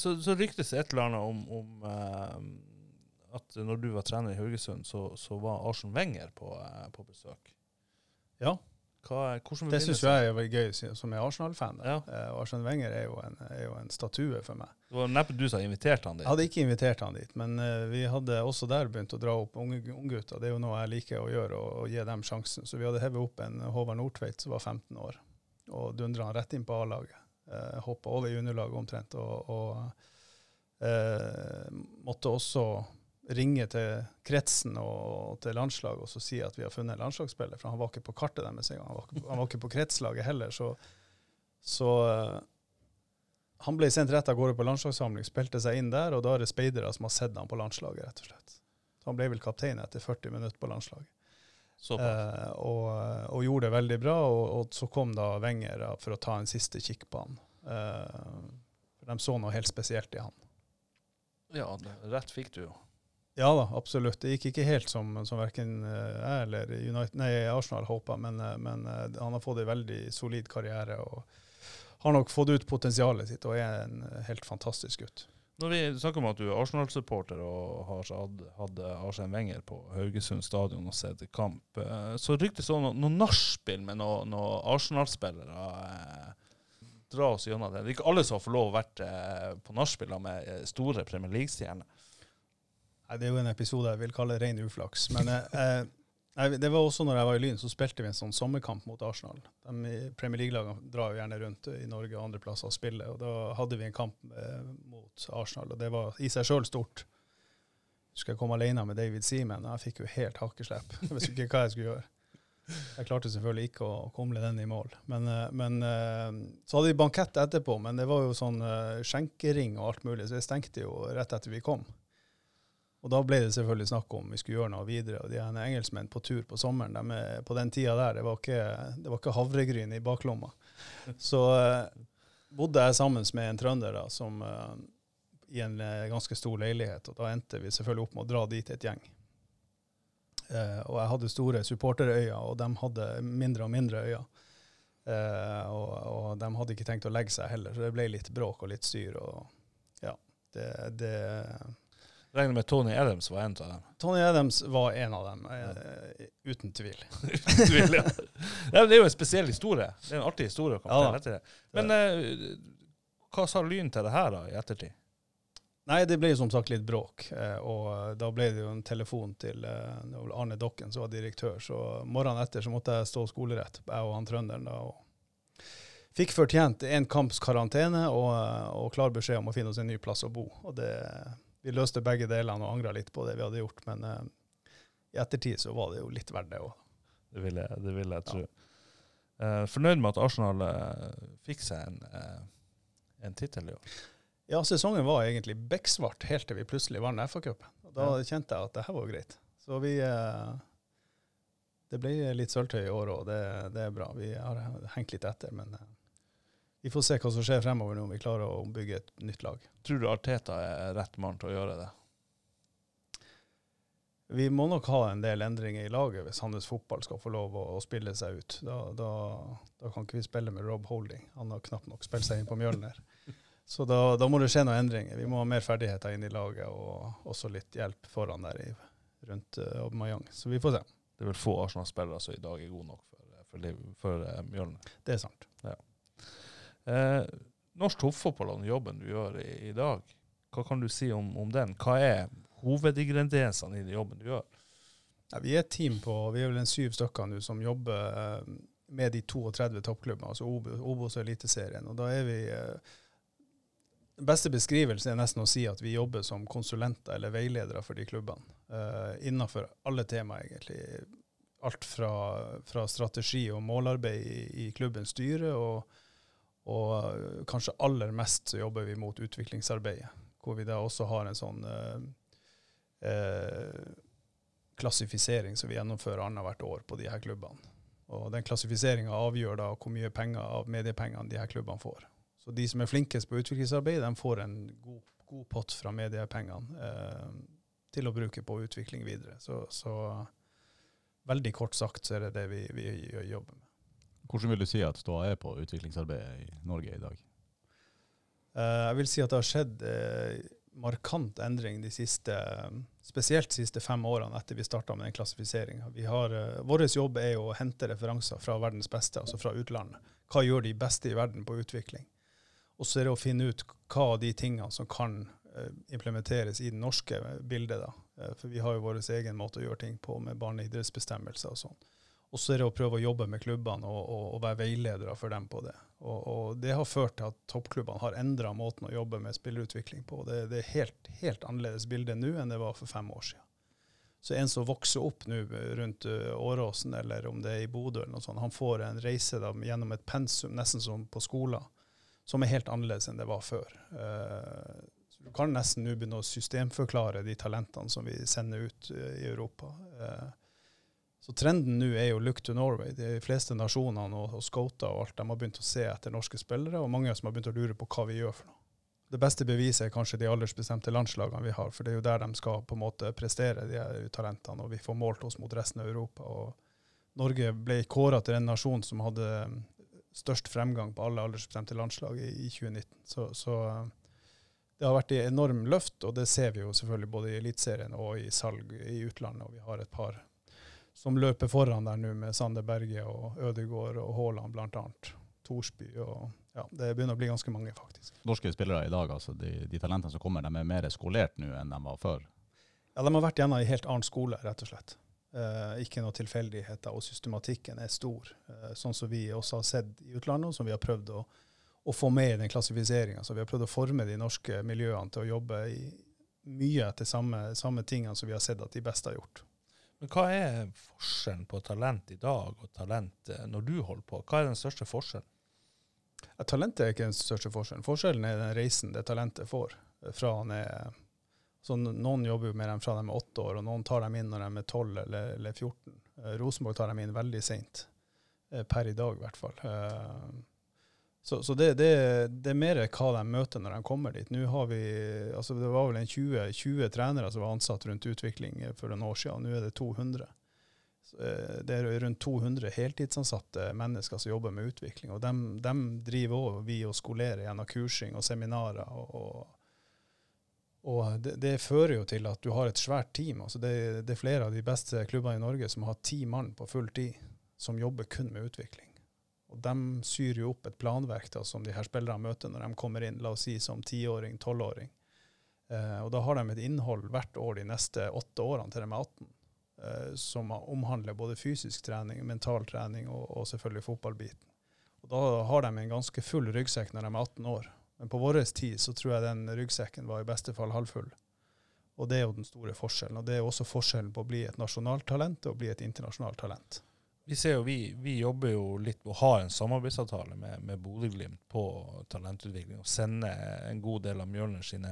Så, så ryktes det et eller annet om, om at når du var trener i Haugesund, så, så var Arsen Wenger på, på besøk. Ja, hva, det syns jeg er gøy, som er Arsenal-fan. Ja. Uh, Arsenal Wenger er jo, en, er jo, en, statue for meg. Det var neppe du som inviterte han dit? Jeg hadde ikke invitert han dit, men uh, vi hadde også der begynt å dra opp unge unggutter. Det er jo noe jeg liker å gjøre, å gi dem sjansen. Så vi hadde hevet opp en Håvard Nordtveit som var 15 år, og dundra han rett inn på A-laget. Uh, eh, Hoppa over i underlaget omtrent, og, og uh, måtte også ringe til kretsen og til landslaget og så si at vi har funnet en landslagsspiller, for han var ikke på kartet deres engang. Han, var ikke- han var ikke på kretslaget heller, så, så eh, han ble sendt rett av gårde på landslagssamling, spilte seg inn der, og da er det speidere som har sett ham på landslaget, rett og slett. Så han ble vel kaptein etter 40 minutter på landslaget. Eh, og, og gjorde det veldig bra, og, og så kom da Wenger for å ta en siste kikk på han. Eh, for de så noe helt spesielt i han. Ja, rett fikk du jo. Ja da, absolutt. Det gikk ikke helt som, som verken eh, jeg eller United, nei, Arsenal håpa, men, eh, men eh, han har fått en veldig solid karriere og har nok fått ut potensialet sitt og er en helt fantastisk gutt. Når vi snakker om at du er Arsenal-supporter og har hatt, Arsen Wenger på Haugesund stadion og sett kamp, så ryktes det noe, noe nachspiel med noen noe Arsenal-spillere. Dra oss gjennom det. Det er ikke alle som får lov å være på nachspiel med store Premier League-stjerner. Nei, Det er jo en episode jeg vil kalle ren uflaks. Men eh, eh, det var også når jeg var i Lyn, så spilte vi en sånn sommerkamp mot Arsenal. De Premier League-lagene drar jo gjerne rundt i Norge og andre plasser og spiller. og Da hadde vi en kamp eh, mot Arsenal, og det var i seg sjøl stort. Husker jeg kom alene med David Seaman, jeg fikk jo helt hakkeslepp. Jeg visste ikke hva jeg skulle gjøre. Jeg klarte selvfølgelig ikke å komle den i mål. Men, eh, men eh, så hadde vi bankett etterpå, men det var jo sånn skjenkering og alt mulig, så det stengte jo rett etter vi kom. Og da ble det selvfølgelig snakk om vi skulle gjøre noe videre. Og de ene engelskmenn på tur på sommeren, de på den tida der, det var ikke, det var ikke havregryn i baklomma. Så eh, bodde jeg sammen med en trønder da, som, eh, i en eh, ganske stor leilighet, og da endte vi selvfølgelig opp med å dra dit et gjeng. Eh, og jeg hadde store supporterøyne, og de hadde mindre og mindre øyne. Eh, og, og de hadde ikke tenkt å legge seg heller, så det ble litt bråk og litt styr. Og ja, det, det Regner med Tony Adams var en av dem. Tony Adams var en av dem, eh, uten tvil. Tvil, ja. Det er jo en spesiell historie. Det er en artig historie. å komme Ja til etter det. Men eh, hva sa Lyn til det her da, i ettertid? Nei, det ble jo som sagt litt bråk, eh, og da ble det jo en telefon til eh, Arne Dokken som var direktør, så morgenen etter så måtte jeg stå skolerett, jeg og han trønderen da, og fikk fortjent en kamps karantene og, eh, og klar beskjed om å finne oss en ny plass å bo. Og det, vi løste begge delene og angra litt på det vi hadde gjort, men uh, i ettertid så var det jo litt verdt det òg. Det vil jeg, det vil jeg tro. Eh, fornøyd med at Arsenal uh, fikk seg en, uh, en tittel i år. Ja, sesongen var egentlig bekksvart helt til vi plutselig vant FA-cupen. Da Ja. kjente jeg at det her var greit. Så vi Det ble litt sølvtøy i år, òg, det, det er bra. Vi har hengt litt etter, men vi får se hva som skjer fremover nå om vi klarer å bygge et nytt lag. Tror du Arteta er rett mann til å gjøre det? Vi må nok ha en del endringer i laget hvis hans Fotball skal få lov å, å spille seg ut. Da, da, da kan ikke vi spille med Rob Holding. Han har knapt nok spilt seg inn på Mjølner. Så da, da må det skje noen endringer. Vi må ha mer ferdigheter inn i laget, og også litt hjelp foran der i, rundt uh, Mayang. Så vi får se. Det er vel få Arsenal-spillere som i dag er gode nok for, for, for, for uh, Mjølner. Det er sant. Eh, norsk toppfotball og jobben du gjør i, i dag, hva kan du si om, om den? Hva er hovedingrediensene i den jobben du gjør? Ja, vi er et team på vi er vel en syv stykker nå som jobber eh, med de 32 toppklubbene, altså Obo- Obos og Eliteserien. Og da er vi eh, beste beskrivelsen er nesten å si at vi jobber som konsulenter eller veiledere for de klubbene. Uh, Innenfor alle temaer, egentlig. Alt fra, fra strategi og målarbeid i, i klubbens styre, og, og eh, kanskje aller mest så jobber vi mot utviklingsarbeidet. Hvor vi da også har en sånn eh, eh, klassifisering som vi gjennomfører annethvert år på de her klubbene. Og Den klassifiseringa avgjør da hvor mye penger av mediepengene de her klubbene får. Så de som er flinkest på utviklingsarbeid, de får en god, god pott fra mediepengene eh, til å bruke på utvikling videre. Så, så veldig kort sagt så er det det vi, vi gjør- jobber med. Hvordan vil du si at ståa er på utviklingsarbeidet i Norge i dag? Uh, jeg vil si at det har skjedd uh, markant endring de siste, spesielt de siste fem årene etter vi starta med den klassifiseringa. Uh, Vår jobb er jo å hente referanser fra verdens beste, altså fra utlandet. Hva gjør de beste i verden på utvikling? Og så er det å finne ut hva av de tingene som kan eh, implementeres i det norske bildet. da. Eh, for vi har jo vår egen måte å gjøre ting på med barneidrettsbestemmelser og sånn. Og så er det å prøve å jobbe med klubbene og, og, og være veiledere for dem på det. Og, og det har ført til at toppklubbene har endra måten å jobbe med spillerutvikling på. Det, det er helt, helt annerledes bilde nå enn det var for fem år siden. Så en som vokser opp nå rundt uh, Åråsen, eller om det er i Bodø, eller noe sånt, han får en reise da, gjennom et pensum, nesten som på skolen, som er helt annerledes enn det var før. Uh, så du kan nesten nå begynne å systemforklare de talentene som vi sender ut uh, i Europa. Så trenden nå er jo look to Norway. De fleste nasjonene og, og scouter og alt, de har begynt å se etter norske spillere, og mange som har begynt å lure på hva vi gjør for noe. Det beste beviset er kanskje de aldersbestemte landslagene vi har, for det er jo der de skal på en måte prestere, de talentene, og vi får målt oss mot resten av Europa. og Norge ble kåra til den nasjonen som hadde størst fremgang på alle aldersbestemte landslag i, i 2019. Så, så det har vært et enorm løft, og det ser vi jo selvfølgelig både i Eliteserien og i salg i utlandet. og Vi har et par som løper foran der nå, med Sander Berge og Ødegaard og Haaland bl.a. Torsby og ja, Det begynner å bli ganske mange, faktisk. Norske spillere i dag, altså de, de talentene som kommer, de er mer skolert nå enn de var før? Ja, de har vært gjennom en helt annen skole, rett og slett. Eh, ikke noe tilfeldigheter, og systematikken er stor. Eh, sånn som vi også har sett i utlandet, og som vi har prøvd å, å få med i den klassifiseringa. Så vi har prøvd å forme de norske miljøene til å jobbe i, mye etter samme, samme tingene som vi har sett at de beste har gjort. Men hva er forskjellen på talent i dag og talent eh, når du holder på? Hva er den største forskjellen? Ja, talentet er ikke den største forskjellen. Forskjellen er den reisen det talentet får. fra han er så Noen jobber jo med dem fra de er åtte år, og noen tar dem inn når de er tolv eller, eller 14. Eh, Rosenborg tar dem inn veldig seint, eh, per i dag i hvert fall. Eh, så, så det, det, det, er mer hva de møter når de kommer dit. Nå har vi, altså Det var vel en 20, 20 trenere som var ansatt rundt utvikling for noen år siden. Nå er det 200. Det er rundt 200 heltidsansatte mennesker som jobber med utvikling. og De, dem driver også vi og skolerer gjennom kursing og seminarer. og, og og det, det, fører jo til at du har et svært team. altså det, det, er flere av de beste klubbene i Norge som har ti mann på full tid, som jobber kun med utvikling. Og De syr jo opp et planverk da, som de her spillerne møter når de kommer inn, la oss si som tiåring, tolvåring. Eh, og da har de et innhold hvert år de neste åtte årene til de er 18, eh, som omhandler både fysisk trening, mental trening og, og selvfølgelig fotballbiten. Og Da har de en ganske full ryggsekk når de er 18 år. Men på vår tid så tror jeg den ryggsekken var i beste fall halvfull. Og det er jo den store forskjellen. Og det er også forskjellen på å bli et nasjonalt talent og å bli et internasjonalt talent. Vi ser jo, vi, vi jobber jo litt og å ha en samarbeidsavtale med, med Bodø-Glimt på talentutvikling, og sende en god del av Mjølner sine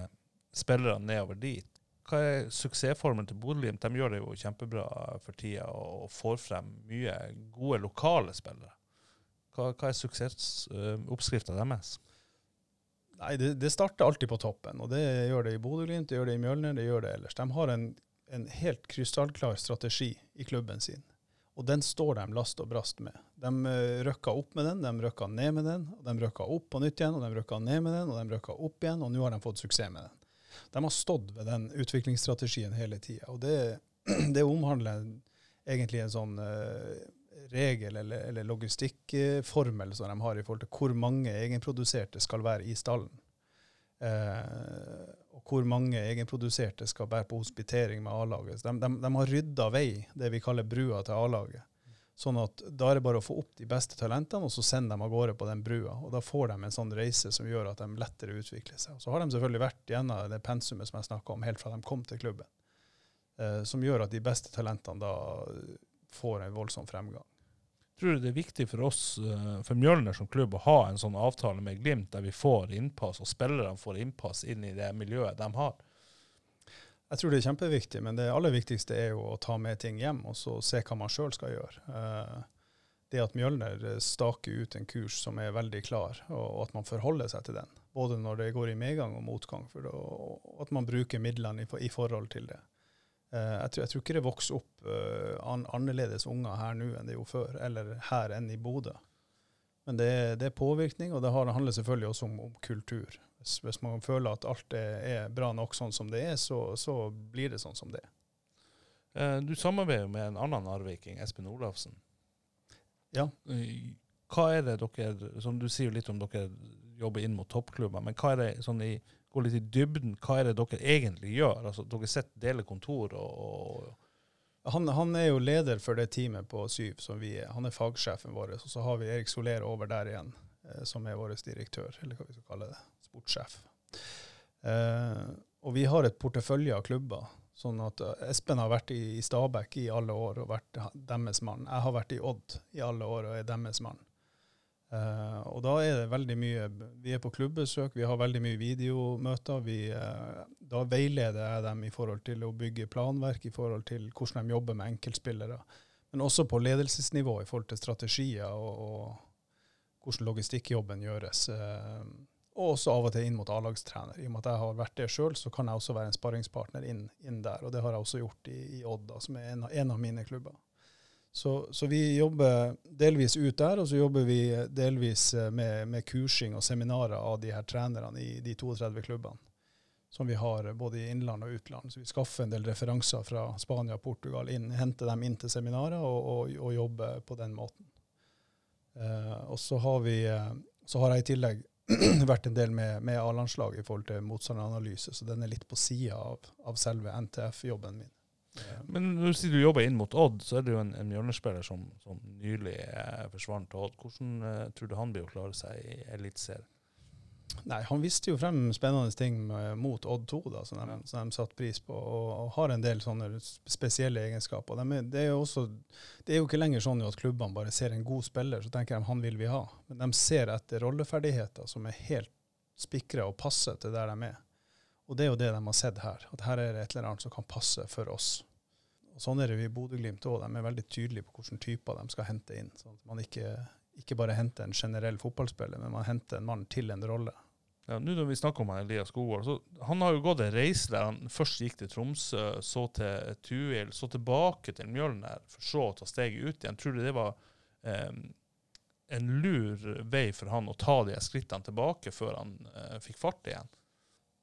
spillere nedover dit. Hva er suksessformen til Bodø-Glimt? De gjør det jo kjempebra for tida og får frem mye gode lokale spillere. Hva, hva er suksessoppskrifta deres? Nei, det, det, starter alltid på toppen. og Det gjør det i Bodø-Glimt, det gjør det i Mjølner, det gjør det ellers. De har en, en, helt krystallklar strategi i klubben sin. Og den står de last og brast med. De uh, røkka opp med den, de røkka ned med den, og de røkka opp på nytt igjen, og de røkka ned med den, og de røkka opp igjen, og nå har de fått suksess med den. De har stått ved den utviklingsstrategien hele tida. Og det, det, omhandler egentlig en sånn uh, regel eller, eller logistikkformel som de har i forhold til hvor mange egenproduserte skal være i stallen. Eh, og hvor mange egenproduserte skal bære på hospitering med A-laget. De, de, de, har rydda vei, det vi kaller brua til A-laget. Sånn at Da er det bare å få opp de beste talentene, og så sender de av gårde på den brua. og Da får de en sånn reise som gjør at de lettere utvikler seg. Og så har de selvfølgelig vært gjennom det pensumet som jeg snakka om, helt fra de kom til klubben. Eh, som gjør at de beste talentene da får en voldsom fremgang tror du det er viktig for oss, eh, for Mjølner som klubb, å ha en sånn avtale med Glimt der vi får innpass, og spillerne får innpass inn i det miljøet de har? Jeg tror det er kjempeviktig, men det aller viktigste er jo å ta med ting hjem og så se hva man sjøl skal gjøre. Eh, det at Mjølner staker ut en kurs som er veldig klar, og at man forholder seg til den. Både når det går i medgang og motgang, og at man bruker midlene i forhold til det. Eh, jeg tror, jeg tror, ikke det vokser opp uh, an, annerledes unger her nå enn det gjorde før, eller her enn i Bodø. Men det, det, er påvirkning, og det handler selvfølgelig også om, om kultur. Hvis, hvis, man føler at alt er, er, bra nok sånn som det er, så, så blir det sånn som det er. Uh, du samarbeider med en annen narviking, Espen Olafsen. Ja. Hva er det dere, som Du sier litt om dere jobber inn mot toppklubber, men hva er det sånn i gå litt i dybden. Hva er det dere egentlig gjør? Altså, dere sitter, deler kontor og, Han, han er jo leder for det teamet på syv som vi er. Han er fagsjefen vår. Og så har vi Erik Soler over der igjen, eh, som er vår direktør, eller hva vi skal kalle det. Sportssjef. Eh, og vi har et portefølje av klubber. Sånn at eh, Espen har vært i, Stabæk i alle år og vært deres mann. Jeg har vært i Odd i alle år og er deres mann. Eh, og da er det veldig mye Vi er på klubbesøk, vi har veldig mye videomøter. Vi, uh, da veileder jeg dem i forhold til å bygge planverk, i forhold til hvordan de jobber med enkeltspillere. Men også på ledelsesnivå i forhold til strategier og, og hvordan logistikkjobben gjøres. Uh, og også av og til inn mot A-lagstrener. I og med at jeg har vært det sjøl, så kan jeg også være en sparringspartner inn, inn der. Og det har jeg også gjort i, i Odd, da, som er en, en av mine klubber. Så, så vi jobber delvis ut der, og så jobber vi delvis eh, med, med kursing og seminarer av de her trenerne i de 32 klubbene. Som vi har eh, både i innland og utland. Så vi skaffer en del referanser fra Spania og Portugal, inn, henter dem inn til seminarer og, og, og jobber på den måten. Eh, og så har, vi, eh, så har jeg i tillegg vært en del med, med A-landslaget i forhold til motstanderanalyse, så den er litt på sida av, av selve NTF-jobben min. Eh, Men når du sier du jobber inn mot Odd, så er det jo en, en hjørnespiller som, som nylig eh, forsvant til Odd. Hvordan eh, tror du han blir å klare seg i Eliteserien? Nei, han visste jo frem spennende ting mot Odd 2, da, som de, de satte pris på, og, og har en del sånne spesielle egenskaper. De er, det, er jo også, det er jo ikke lenger sånn at klubbene bare ser en god spiller, så tenker de han vil vi ha. Men de ser etter rolleferdigheter som er helt spikra og passer til der de er. Og det er jo det de har sett her, at her er det et eller annet som kan passe for oss. Og Sånn er det jo i Bodø-Glimt òg. De er veldig tydelige på hvilke typer de skal hente inn. sånn at man ikke, ikke bare henter en generell fotballspiller, men man henter en mann til en rolle. Ja, nå når vi snakker om Elias Skogvold, så Han har jo gått en reise der han først gikk til Tromsø, så til Tuil, så tilbake til Mjølner, for så å ta steget ut igjen. Tror du det var eh, en lur vei for han å ta de skrittene tilbake før han eh, fikk fart igjen?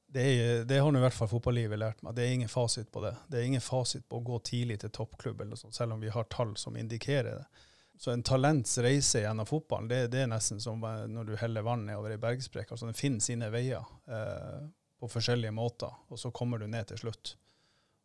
Det, er, det har nå i hvert fall fotballivet lært meg. Det er ingen fasit på det. Det er ingen fasit på å gå tidlig til toppklubb, sånt, selv om vi har tall som indikerer det. Så en talents reise gjennom fotballen, det, det er nesten som når du heller vann nedover ei bergsprekk. Altså, den finner sine veier eh, på forskjellige måter, og så kommer du ned til slutt.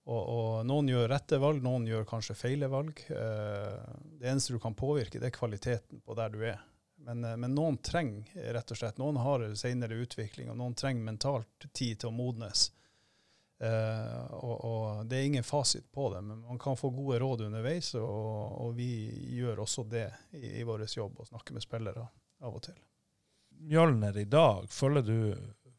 Og, og noen gjør rette valg, noen gjør kanskje feile valg. Eh, det eneste du kan påvirke, det er kvaliteten på der du er. Men, eh, men noen trenger rett og slett, noen har senere utvikling, og noen trenger mentalt tid til å modnes. Uh, og, og det er ingen fasit på det, men man kan få gode råd underveis, og, og vi gjør også det i, i vår jobb, å snakke med spillere av og til. Mjølner i dag, følger du,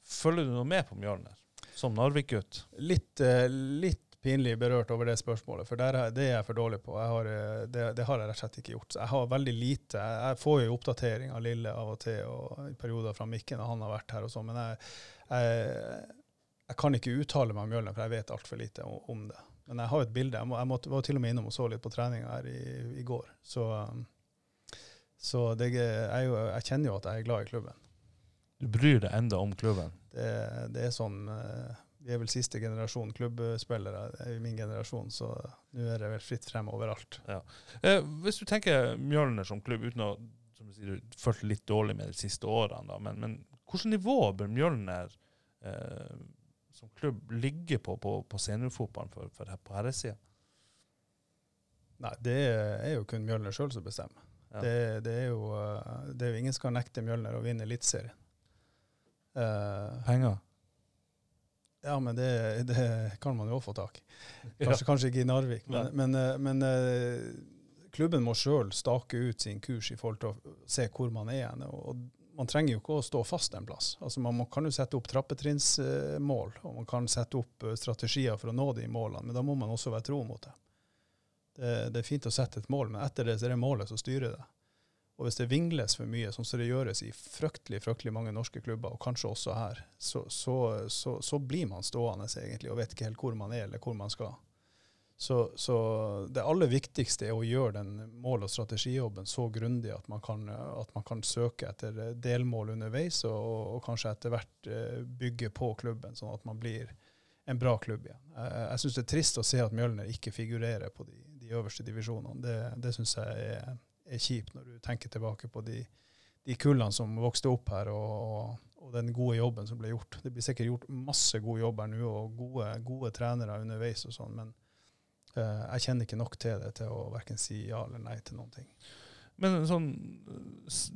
følger du noe med på Mjølner? Som Narvik-gutt? Litt, eh, litt pinlig berørt over det spørsmålet, for der, er- det er jeg for dårlig på. Har, eh, det, det har jeg rett og slett ikke gjort. Så jeg har veldig lite. Jeg, får jo oppdatering av Lille av og til, og i perioder fra Mikken når han har vært her og sånn, men jeg, jeg, jeg kan ikke uttale meg om Mjølner, for jeg vet altfor lite om, om det. Men jeg har et bilde. Jeg, må, jeg måtte, var til og med innom og så litt på treninga her i, i går. Så, så det, jeg, jeg kjenner jo at jeg er glad i klubben. Du bryr deg enda om klubben? Det, det er sånn eh, Vi er vel siste generasjon klubbspillere i min generasjon, så nå er det vel fritt frem overalt. Eh, hvis du tenker Mjølner som klubb, uten å som du sier, du følt litt dårlig med de siste årene, da, men, men hvilket nivå bør Mjølner eh, som klubb ligge på på, på seniorfotballen for, for, på herresida? Nei, det er jo kun Mjølner sjøl som bestemmer. Ja. Det, det, er jo, eh, det er jo ingen som kan nekte Mjølner å vinne Eliteserien. Eh, Penger? Ja, men det, det kan man jo få tak i. Kanskje, kanskje ikke i Narvik, men, men, eh, men eh, klubben må sjøl stake ut sin kurs i forhold til å se hvor man er hen. Og man trenger jo ikke å stå fast en plass. Altså Man man kan jo sette opp trappetrinnsmål, og man kan sette opp eh, strategier for å nå de målene, men da må man også være tro mot det. Det, det er fint å sette et mål, men etter det så er det målet som styrer det. Og hvis det vingles for mye, sånn som det gjøres i fryktelig fryktelig mange norske klubber, og kanskje også her, så, så, så, så blir man stående egentlig og vet ikke helt hvor man er eller hvor man skal. Så, så det aller viktigste er å gjøre den mål- og strategijobben så grundig at man kan, at man kan søke etter delmål underveis, og, og kanskje etter hvert eh, bygge på klubben, sånn at man blir en bra klubb igjen. Jeg, jeg syns det er trist å se at Mjølner ikke figurerer på de, de øverste divisjonene. Det, det syns jeg er, er kjipt, når du tenker tilbake på de, de kullene som vokste opp her, og, og, den gode jobben som ble gjort. Det blir sikkert gjort masse gode jobber nå, og gode, gode trenere underveis og sånn, men Eh, jeg kjenner ikke nok til det til å verken si ja eller nei til noen ting. Men sånn,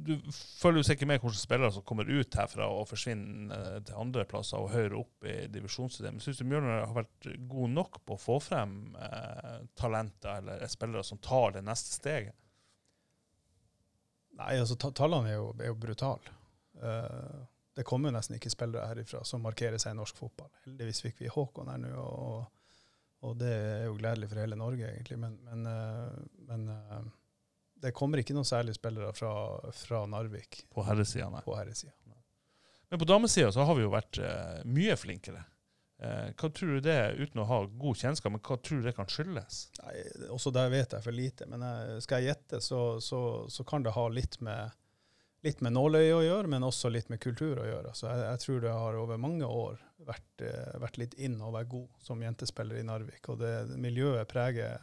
du følger jo sikkert med hvordan spillere som kommer ut herfra og forsvinner eh, til andre plasser og høyere opp i divisjonssystemet. Syns du Mjølner har vært god nok på å få frem eh, talenter eller spillere som tar det neste steget? Nei, altså tallene er jo, er jo brutale. Uh, det kommer jo nesten ikke spillere herifra som markerer seg i norsk fotball. Heldigvis fikk vi Håkon her nå, og, og det er jo gledelig for hele Norge, egentlig. Men, men, uh, men uh, det kommer ikke noen særlige spillere fra, fra Narvik På herresida, nei. på herresida. Men på damesida så har vi jo vært eh, mye flinkere. Eh, hva tror du det, uten å ha god kjennskap, men hva tror du det kan skyldes? Nei, også der vet jeg for lite. Men jeg, skal jeg gjette, så, så, så kan det ha litt med, litt med nåløye å gjøre, men også litt med kultur å gjøre. Så jeg, jeg tror det har over mange år vært, eh, vært litt inn å være god som jentespiller i Narvik. Og det, miljøet preger,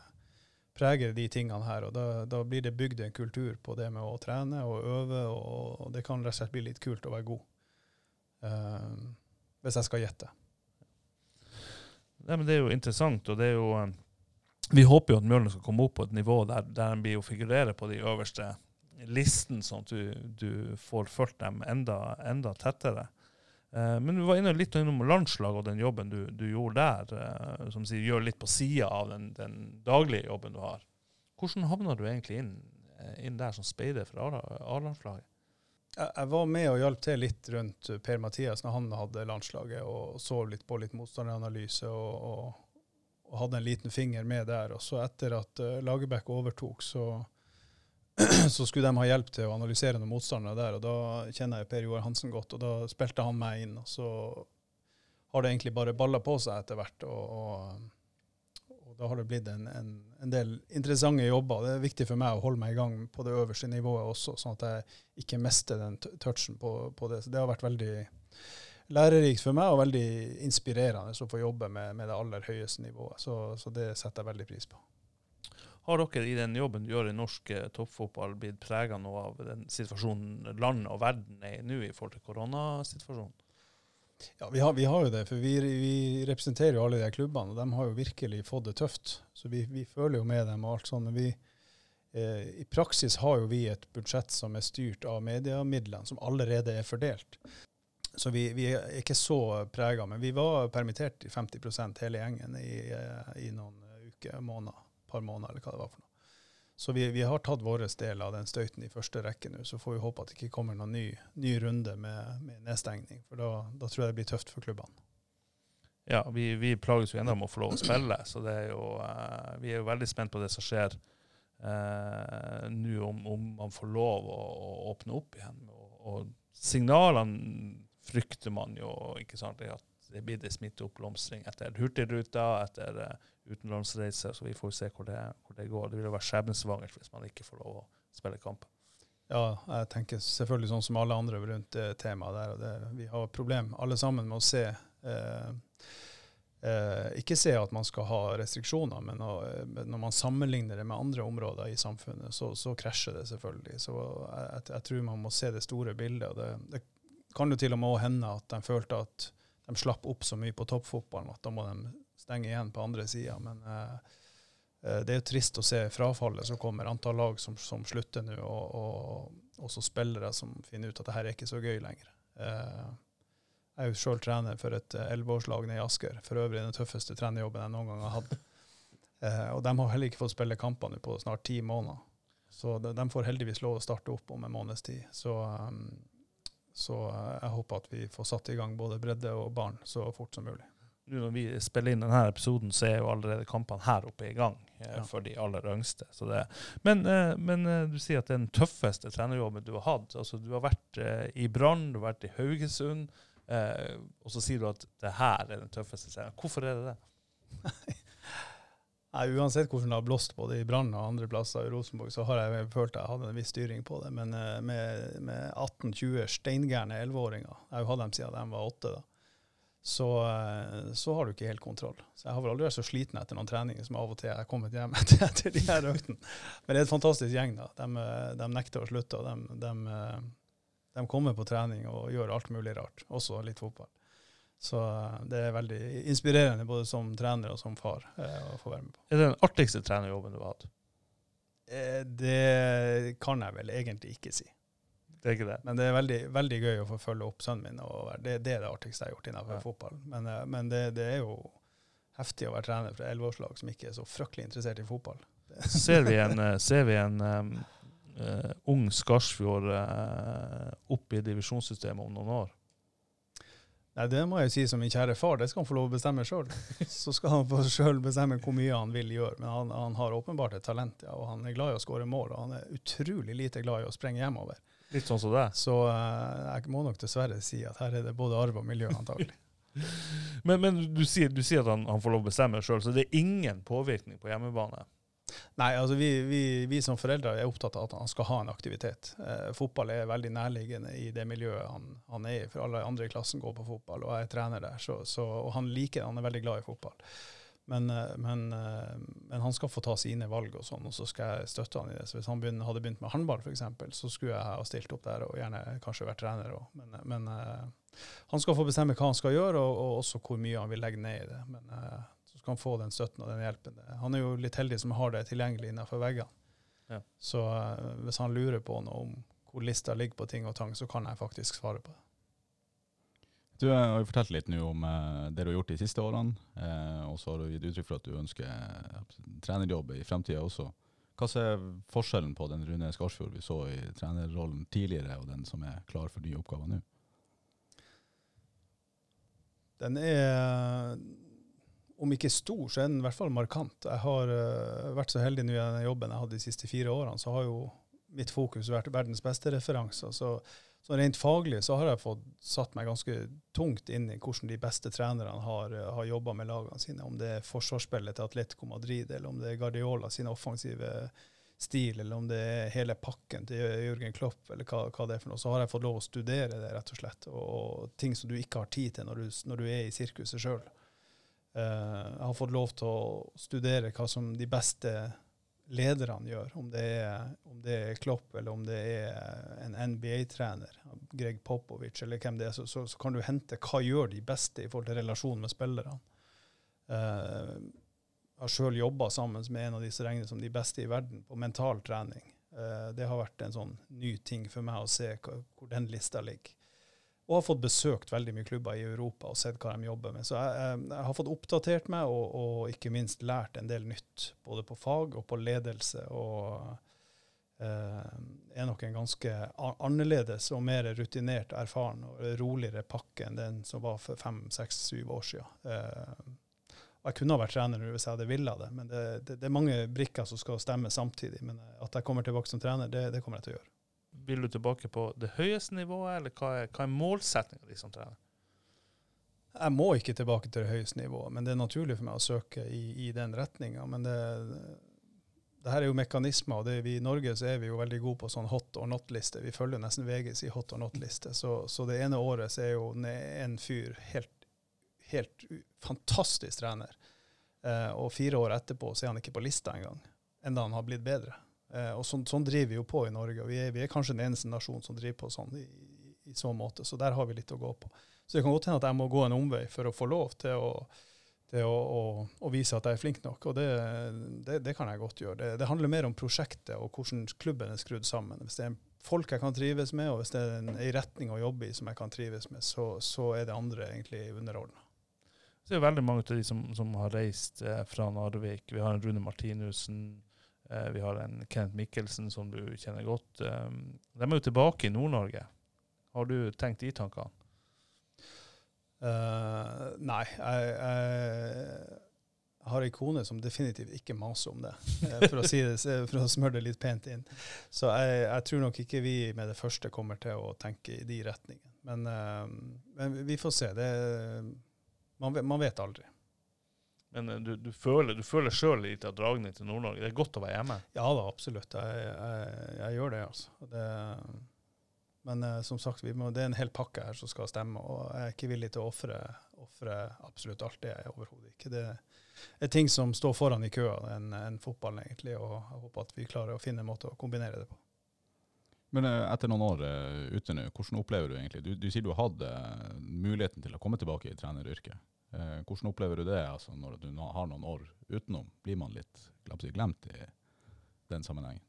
preger de tingene her. Og da, da blir det bygd en kultur på det med å trene og øve, og, og det kan rett og slett bli litt kult å være god. Eh, hvis jeg skal gjette. Men Det er jo interessant, og det er jo eh, Vi håper jo at Mjølner skal komme opp på et nivå der, der de blir å figurere på de øverste listen, sånn at du, du får fulgt dem enda, enda tettere. Eh, men du var inne litt innom landslaget og den jobben du, du gjorde der, eh, som sier, gjør litt på sida av den, den daglige jobben du har. Hvordan havna du egentlig inn, inn der som speider for A-landslaget? Jeg, var med og hjalp til litt rundt Per Mathias når han hadde landslaget, og så litt på litt motstanderanalyse og, og, og hadde en liten finger med der. Og så etter at uh, Lagerbäck overtok, så, så skulle de ha hjelp til å analysere noen motstandere der. Og da kjenner jeg Per Joar Hansen godt, og da spilte han meg inn. Og så har det egentlig bare balla på seg etter hvert. og, og og da har det blitt en, en, en del interessante jobber. Det er viktig for meg å holde meg i gang på det øverste nivået også, sånn at jeg ikke mister den touchen på, på det. Så det har vært veldig lærerikt for meg og veldig inspirerende å få jobbe med, med det aller høyeste nivået. Så, så det setter jeg veldig pris på. Har dere i den jobben du gjør i norsk eh, toppfotball blitt prega noe av den situasjonen landet og verden er i nå i forhold til koronasituasjonen? Ja, vi har, vi har jo det, for vi, vi representerer jo alle de klubbene, og de har jo virkelig fått det tøft. Så vi, vi føler jo med dem og alt sånt. Vi, eh, i praksis har jo vi et budsjett som er styrt av mediemidlene, som allerede er fordelt. Så vi, er ikke så prega. Men vi var permittert i 50% hele gjengen i, eh, i noen uker, måneder, par måneder, eller hva det var for noe. Så vi, vi har tatt vår del av den støyten i første rekke nå. Så får vi håpe at det ikke kommer noen ny, ny runde med, med nedstengning. For da, da tror jeg det blir tøft for klubbene. Ja, vi, vi plages jo ennå med å få lov å spille, så det er jo, eh, vi er jo veldig spent på det som skjer eh, nå, om, om man får lov å, å åpne opp igjen. Og, og signalene frykter man jo, ikke sant, at det blir det smitteoppblomstring etter Hurtigruta, etter uh, utenlandsreiser, så vi får se hvor det, hvor det går. Det vil jo være skjebnesvangert hvis man ikke får lov å spille kamp. Ja, jeg tenker selvfølgelig sånn som alle andre rundt det temaet der. og det, Vi har problem alle sammen med å se eh, eh, Ikke se at man skal ha restriksjoner, men å, eh, når man sammenligner det med andre områder i samfunnet, så, så krasjer det selvfølgelig. Så jeg, jeg tror man må se det store bildet. og det, det kan jo til og med hende at de følte at de slapp opp så mye på toppfotballen at da må de stenge igjen på andre sida. Men eh, eh, det er jo trist å se frafallet som kommer, antall lag som, som slutter nå, og, og også spillere som finner ut at det her er ikke så gøy lenger. Eh, jeg er jo sjøl trener for et elleveårslag nede i Asker, for øvrig den tøffeste trenerjobben jeg noen gang har hatt. Eh, og de har heller ikke fått spille kamper nå på snart ti måneder. Så de, de får heldigvis lov å starte opp om en måneds tid. Så um, så eh, jeg håper at vi får satt i gang både bredde og barn så fort som mulig. Nå når vi spiller inn denne episoden, så er jo allerede kampene her oppe i gang eh, Ja. for de aller yngste. Så det, men, eh, men eh, du sier at det er den tøffeste trenerjobben du har hatt. Altså, du har vært eh, i Brann, du har vært i Haugesund, og så sier du at det her er den tøffeste treneren. Hvorfor er det det? Nei, Uansett hvordan det har blåst både i Brann og andre plasser i Rosenborg, så har jeg følt jeg hadde en viss styring på det. Men eh, med, med 18-20 steingærne 11-åringer, jeg har jo hatt dem siden de var åtte, da, så, eh, så har du ikke helt kontroll. Så jeg har vel aldri vært så sliten etter noen treninger som av og til jeg har kommet hjem etter, etter de her øktene. Men det er et fantastisk gjeng, da. De, eh, de nekter å slutte. og de, de, de kommer på trening og gjør alt mulig rart, også litt fotball. Så eh, det er veldig inspirerende både som trener og som far eh, å få være med på. Er det den artigste trenerjobben du har hatt? Eh, det kan jeg vel egentlig ikke si. Det er ikke det? Men det er veldig, veldig gøy å få følge opp sønnen min. Og det, det er det artigste jeg har gjort innenfor Ja. fotball. Men, men det, det er jo heftig å være trener et elleveårslag som ikke er så fryktelig interessert i fotball. Ser vi en, ser vi en um, uh, ung Skarsfjord uh, opp i divisjonssystemet om noen år? Nei, Det må jeg si som min kjære far, det skal han få lov å bestemme sjøl. Så skal han få sjøl bestemme hvor mye han vil gjøre. Men han, han har åpenbart et talent, ja, og han er glad i å skåre mål. Og han er utrolig lite glad i å sprenge hjemover. Litt sånn som det. Så uh, jeg må nok dessverre si at her er det både arv og miljø, antagelig. Men, men du, sier, du sier at han, han får lov å bestemme sjøl, så det er ingen påvirkning på hjemmebane? Nei, altså vi, vi, vi som foreldre er opptatt av at han skal ha en aktivitet. Eh, fotball er veldig nærliggende i det miljøet han, han er i, for alle andre i klassen går på fotball, og jeg er trener der. Så, så, og han liker det, han er veldig glad i fotball. Men, eh, men, eh, men han skal få ta sine valg, og sånn, og så skal jeg støtte han i det. Så Hvis han begynner, hadde begynt med håndball, f.eks., så skulle jeg ha stilt opp der og gjerne kanskje vært trener òg. Men, men eh, han skal få bestemme hva han skal gjøre, og, og også hvor mye han vil legge ned i det. Men han få den støtten og den hjelpen. Han er jo litt heldig som har det tilgjengelig innenfor veggene. Ja. Så uh, hvis han lurer på noe om hvor lista ligger på ting og tang, så kan jeg faktisk svare på det. Du har jo fortalt litt nå om eh, det du har gjort de siste årene, eh, og så har du gitt uttrykk for at du ønsker eh, trenerjobb i fremtida også. Hva er forskjellen på den Rune Skarsfjord vi så i trenerrollen tidligere, og den som er klar for nye oppgaver nå? Den er, om ikke stor, så er den i hvert fall markant. Jeg har uh, vært så heldig nå i den jobben jeg hadde de siste fire årene, så har jo mitt fokus vært verdens beste referanser. Så, så rent faglig så har jeg fått satt meg ganske tungt inn i hvordan de beste trenerne har, uh, har jobba med lagene sine. Om det er forsvarsspillet til Atletico Madrid, eller om det er Guardiola sine offensive stil, eller om det er hele pakken til Jørgen Klopp, eller hva, hva det er for noe. Så har jeg fått lov å studere det, rett og slett. Og, og ting som du ikke har tid til når du, når du er i sirkuset sjøl. Jeg har fått lov til å studere hva som de beste lederne gjør, om det er, om det er Klopp eller om det er en NBA-trener, Greg Popovic eller hvem det er, så, så, så kan du hente hva gjør de beste i forhold til relasjonen med spillerne. Eh, jeg har sjøl jobba sammen med en av disse regnes som de beste i verden på mental trening. Eh, det har vært en sånn ny ting for meg å se hvor den lista ligger. Og har fått besøkt veldig mye klubber i Europa og sett hva de jobber med. Så jeg, jeg, jeg har fått oppdatert meg og, og, ikke minst lært en del nytt, både på fag og på ledelse. Og eh, er nok en ganske annerledes og mer rutinert, erfaren og roligere pakke enn den som var for fem, seks, syv år siden. Eh, jeg kunne ha vært trener hvis jeg hadde villet det, men det, det, det er mange brikker som skal stemme samtidig. Men at jeg kommer tilbake som trener, det, det kommer jeg til å gjøre. Vil du tilbake på det høyeste nivået, eller hva er, hva er målsettinga di som trener? Jeg må ikke tilbake til det høyeste nivået, men det er naturlig for meg å søke i, i den retninga. Men det, det her er jo mekanismer, og det, vi, i Norge så er vi jo veldig gode på sånn hot or not-liste. Vi følger nesten VGs i hot or not-liste. Så, så det ene året så er jo en- fyr helt, helt fantastisk trener. Eh, og fire år etterpå så er han ikke på lista engang, enda han har blitt bedre. Eh, og sånn, sånn driver vi jo på i Norge, og vi er, vi er kanskje den eneste nasjonen som driver på sånn i, i så måte. Så der har vi litt å gå på. Så det kan godt hende at jeg må gå en omvei for å få lov til å, til å, å, å vise at jeg er flink nok, og det, det, det kan jeg godt gjøre. Det, det handler mer om prosjektet og hvordan klubben er skrudd sammen. Hvis det er folk jeg kan trives med, og hvis det er en, en retning å jobbe i som jeg kan trives med, så, så er det andre egentlig underordna. Det er veldig mange av de som, som har reist eh, fra Narvik. Vi har en Rune Martinussen. Eh, vi har en Kenneth Mikkelsen, som du kjenner godt. Eh, de er jo tilbake i Nord-Norge. Har du tenkt de tankene? Uh, nei, jeg, jeg, har ei kone som definitivt ikke maser om det, eh, for å, si å smøre det litt pent inn. Så jeg, jeg tror nok ikke vi med det første kommer til å tenke i de retningene. Men, uh, men vi får se. Det, man, man vet aldri. Men eh, du, du føler, du føler sjøl litt av dragning til Nord-Norge. Det er godt å være hjemme. Ja da, absolutt. Jeg, jeg, jeg gjør det, altså. Det, men eh, som sagt, vi må, det er en hel pakke her som skal stemme, og jeg er ikke villig til å ofre absolutt alt det. er jeg overhodet ikke. Det er ting som står foran i køa enn en fotballen, egentlig, og jeg håper at vi klarer å finne en måte å kombinere det på. Men eh, etter noen år ute nå, hvordan opplever du egentlig Du, du sier du eh, muligheten til å komme tilbake i treneryrket. Eh, hvordan opplever du det altså, når du har noen år utenom? Blir man litt glemt i den sammenhengen?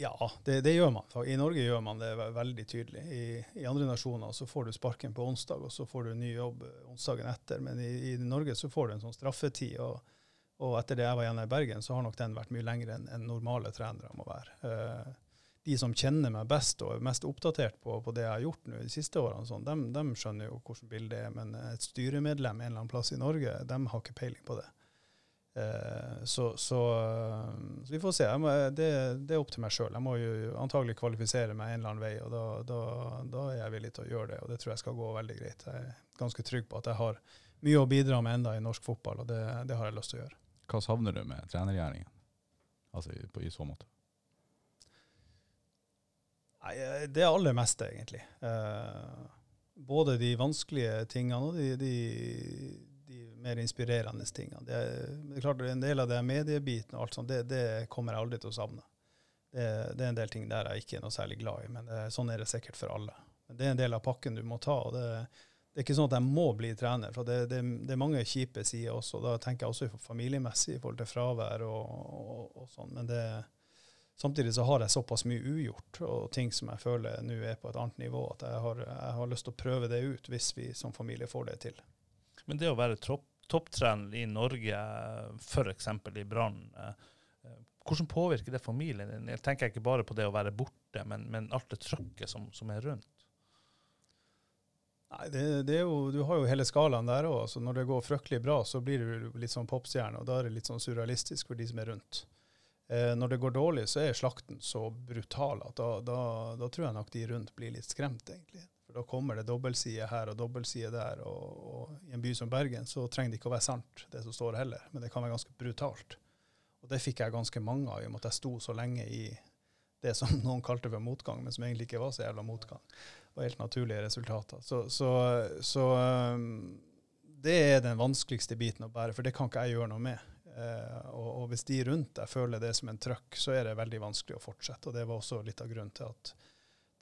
Ja, det, det gjør man. I Norge gjør man det veldig tydelig. I, I andre nasjoner så får du sparken på onsdag, og så får du ny jobb eh, onsdagen etter. Men i, i Norge så får du en sånn straffetid. Og, og etter det jeg var igjen i Bergen, så har nok den vært mye lenger enn en normale trenere må være. Eh, de som kjenner meg best og er mest oppdatert på, på det jeg har gjort nå de siste årene, sånn, de, de skjønner jo hvordan bildet er. Men et styremedlem en eller annen plass i Norge, de har ikke peiling på det. Eh, så, så, eh, så vi får se. Må, det, det er opp til meg sjøl. Jeg må jo antagelig kvalifisere meg en eller annen vei, og da, da, da er jeg villig til å gjøre det. Og det tror jeg skal gå veldig greit. Jeg er ganske trygg på at jeg har mye å bidra med enda i norsk fotball, og det, det har jeg lyst til å gjøre. Hva savner du med trenergjerningen? Altså i, på, i så måte. Nei, eh, det aller meste, egentlig. Eh, både de vanskelige tingene og de, de, de mer inspirerende tingene. Det det er klart En del av det mediebiten og alt sånt, det, det kommer jeg aldri til å savne. Det, det er en del ting der jeg ikke er noe særlig glad i, men det, sånn er det sikkert for alle. Det er en del av pakken du må ta. og det, det er ikke sånn at jeg må bli trener, for det er mange kjipe sider også. Da tenker jeg også familiemessig i forhold til fravær og, og, og sånn. Men det, Samtidig så har jeg såpass mye ugjort og ting som jeg føler nå er på et annet nivå, at jeg har, jeg har lyst til å prøve det ut hvis vi som familie får det til. Men det å være topp, topptrener i Norge, f.eks. i Brann, eh, hvordan påvirker det familien din? Jeg tenker ikke bare på det å være borte, men, men alt det trøkket som, som er rundt. Nei, det, det jo, Du har jo hele skalaen der òg. Når det går fryktelig bra, så blir du litt sånn popstjerne, og da er det litt sånn surrealistisk for de som er rundt. Eh, når det går dårlig, så er slakten så brutal at da, da, da tror jeg nok de rundt blir litt skremt, egentlig. For da kommer det dobbeltside her og dobbeltside der, og, og i en by som Bergen så trenger det ikke å være sant, det som står heller, men det kan være ganske brutalt. Og det fikk jeg ganske mange av, i og med at jeg sto så lenge i det som noen kalte for motgang, men som egentlig ikke var så jævla motgang. Det var helt naturlige resultater. Så, så, så um, det er den vanskeligste biten å bære, for det kan ikke jeg gjøre noe med. Eh, og, og, hvis de rundt deg føler det som en trøkk, så er det veldig vanskelig å fortsette. Og det var også litt av grunnen til at,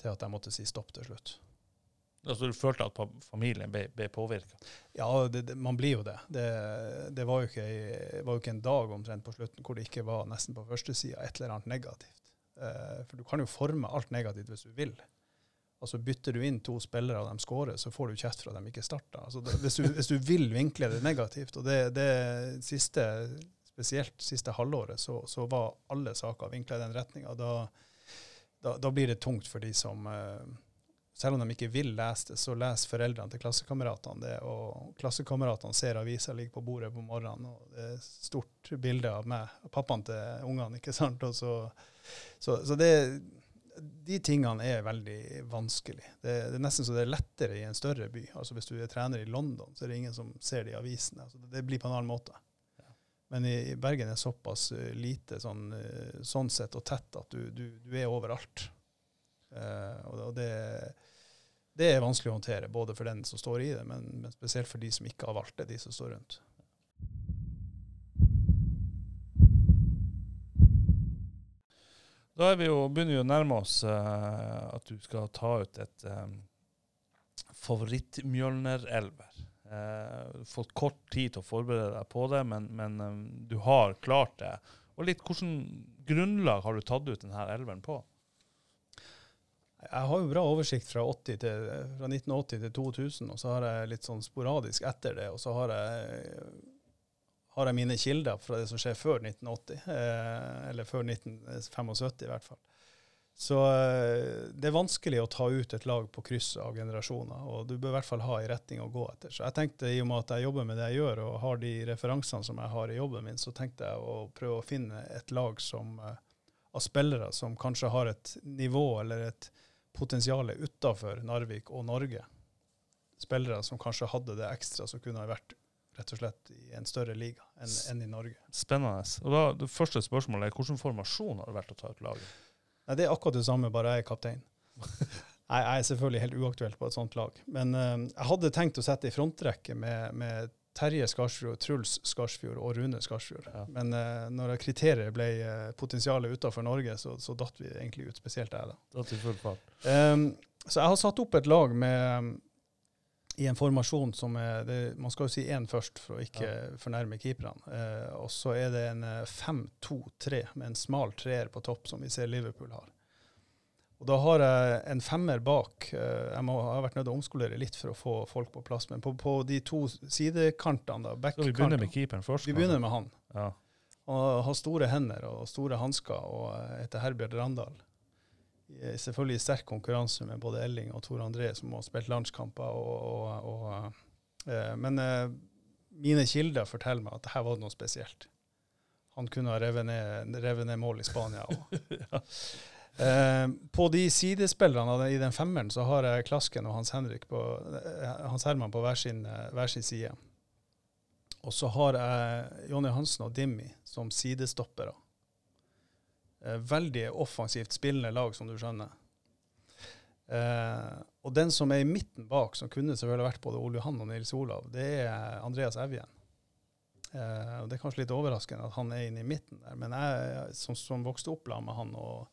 til at jeg måtte si stopp til slutt. Altså Du følte at familien ble, ble påvirka? Ja, det, det, man blir jo det. Det, det var, jo ikke, var, jo ikke, en dag omtrent på slutten hvor det ikke var nesten på førstesida et eller annet negativt. Eh, for du kan jo forme alt negativt hvis du vil. Altså Bytter du inn to spillere og de scorer, så får du kjeft for at de ikke starta. Altså, hvis, hvis, du, vil vinkle det negativt, og det, det siste, spesielt siste halvåret, så, så var alle saker vinkla i den retninga. Da, da, da, blir det tungt for de som uh, Selv om de ikke vil lese det, så leser foreldrene til klassekameratene det. Og klassekameratene ser avisa ligge på bordet på morgenen, og det er stort bilde av meg, pappaen til ungene. ikke sant? Så, så, så det de tingene er veldig vanskelig. Det, det, er nesten så det er lettere i en større by. Altså Hvis du er trener i London, så er det ingen som ser det i avisene. Altså det blir på en annen måte. Ja. Men i, i, Bergen er såpass uh, lite sånn, uh, sånn, sett og tett at du, du, du er overalt. Uh, og, og det, det, er vanskelig å håndtere, både for den som står i det, men, men spesielt for de som ikke har valgt det, de som står rundt. Da vi jo, begynner vi å nærme oss uh, at du skal ta ut et um, favoritt-Mjølner-elver. Uh, fått kort tid til å forberede deg på det, men, men um, du har klart det. Og litt Hvilket grunnlag har du tatt ut denne elveren på? Jeg har jo bra oversikt fra, til, fra 1980 til 2000, og så har jeg litt sånn sporadisk etter det. Og så har jeg har jeg mine kilder fra det som skjer før 1980, eh, eller før 1975 i hvert fall. Så eh, det er vanskelig å ta ut et lag på kryss av generasjoner, og du bør i hvert fall ha en retning å gå etter. Så jeg tenkte, i og med at jeg jobber med det jeg gjør, og har de referansene som jeg har i jobben min, så tenkte jeg å prøve å finne et lag som, eh, av spillere som kanskje har et nivå eller et potensial utafor Narvik og Norge. Spillere som kanskje hadde det ekstra, som kunne ha vært rett og slett i en større liga enn, enn i Norge. Spennende. Og da, Det første spørsmålet er hvilken formasjon har det vært å ta ut laget? Nei, Det er akkurat det samme, bare jeg er kaptein. Nei, jeg er selvfølgelig helt uaktuelt på et sånt lag. Men uh, jeg hadde tenkt å sette i frontrekke med, med Terje Skarsfjord, Truls Skarsfjord og Rune Skarsfjord. Ja. Men uh, når kriteriet ble uh, potensialet utenfor Norge, så, så datt vi egentlig ut, spesielt jeg. da. Datt i full fart. Um, så jeg har satt opp et lag med i en formasjon som er det, Man skal jo si én først, for å ikke fornærme keeperne. Eh, og så er det en eh, 5-2-3 med en smal treer på topp, som vi ser Liverpool har. Og Da har jeg en femmer bak. Eh, jeg, må, jeg har vært nødt til å omskolere litt for å få folk på plass. Men på, på de to sidekantene, da, Så vi begynner med keeperen først? Vi begynner med han. Ja. Han har store hender og store hansker og eh, heter Herbjørn Randal. I- Selvfølgelig i sterk konkurranse med både Elling og Tor André, som har spilt landskamper. Og, og, og, eh, men eh, mine kilder forteller meg at dette var noe spesielt. Han kunne ha revet ned, revet ned mål i Spania. Og. eh, på de sidespillerne i den femmeren så har jeg Klasken og Hans Henrik på, eh, Hans Herman på hver sin, eh, hver sin side. Og så har jeg Jonny Hansen og Dimmi som sidestoppere. Eh, veldig offensivt spillende lag, som du skjønner. Eh, og den som er i midten bak, som kunne selvfølgelig vært både Ole Johan og Nils Olav, det er Andreas Evjen. Eh, og Det er kanskje litt overraskende at han er inne i midten der, men jeg som, som vokste opp med han og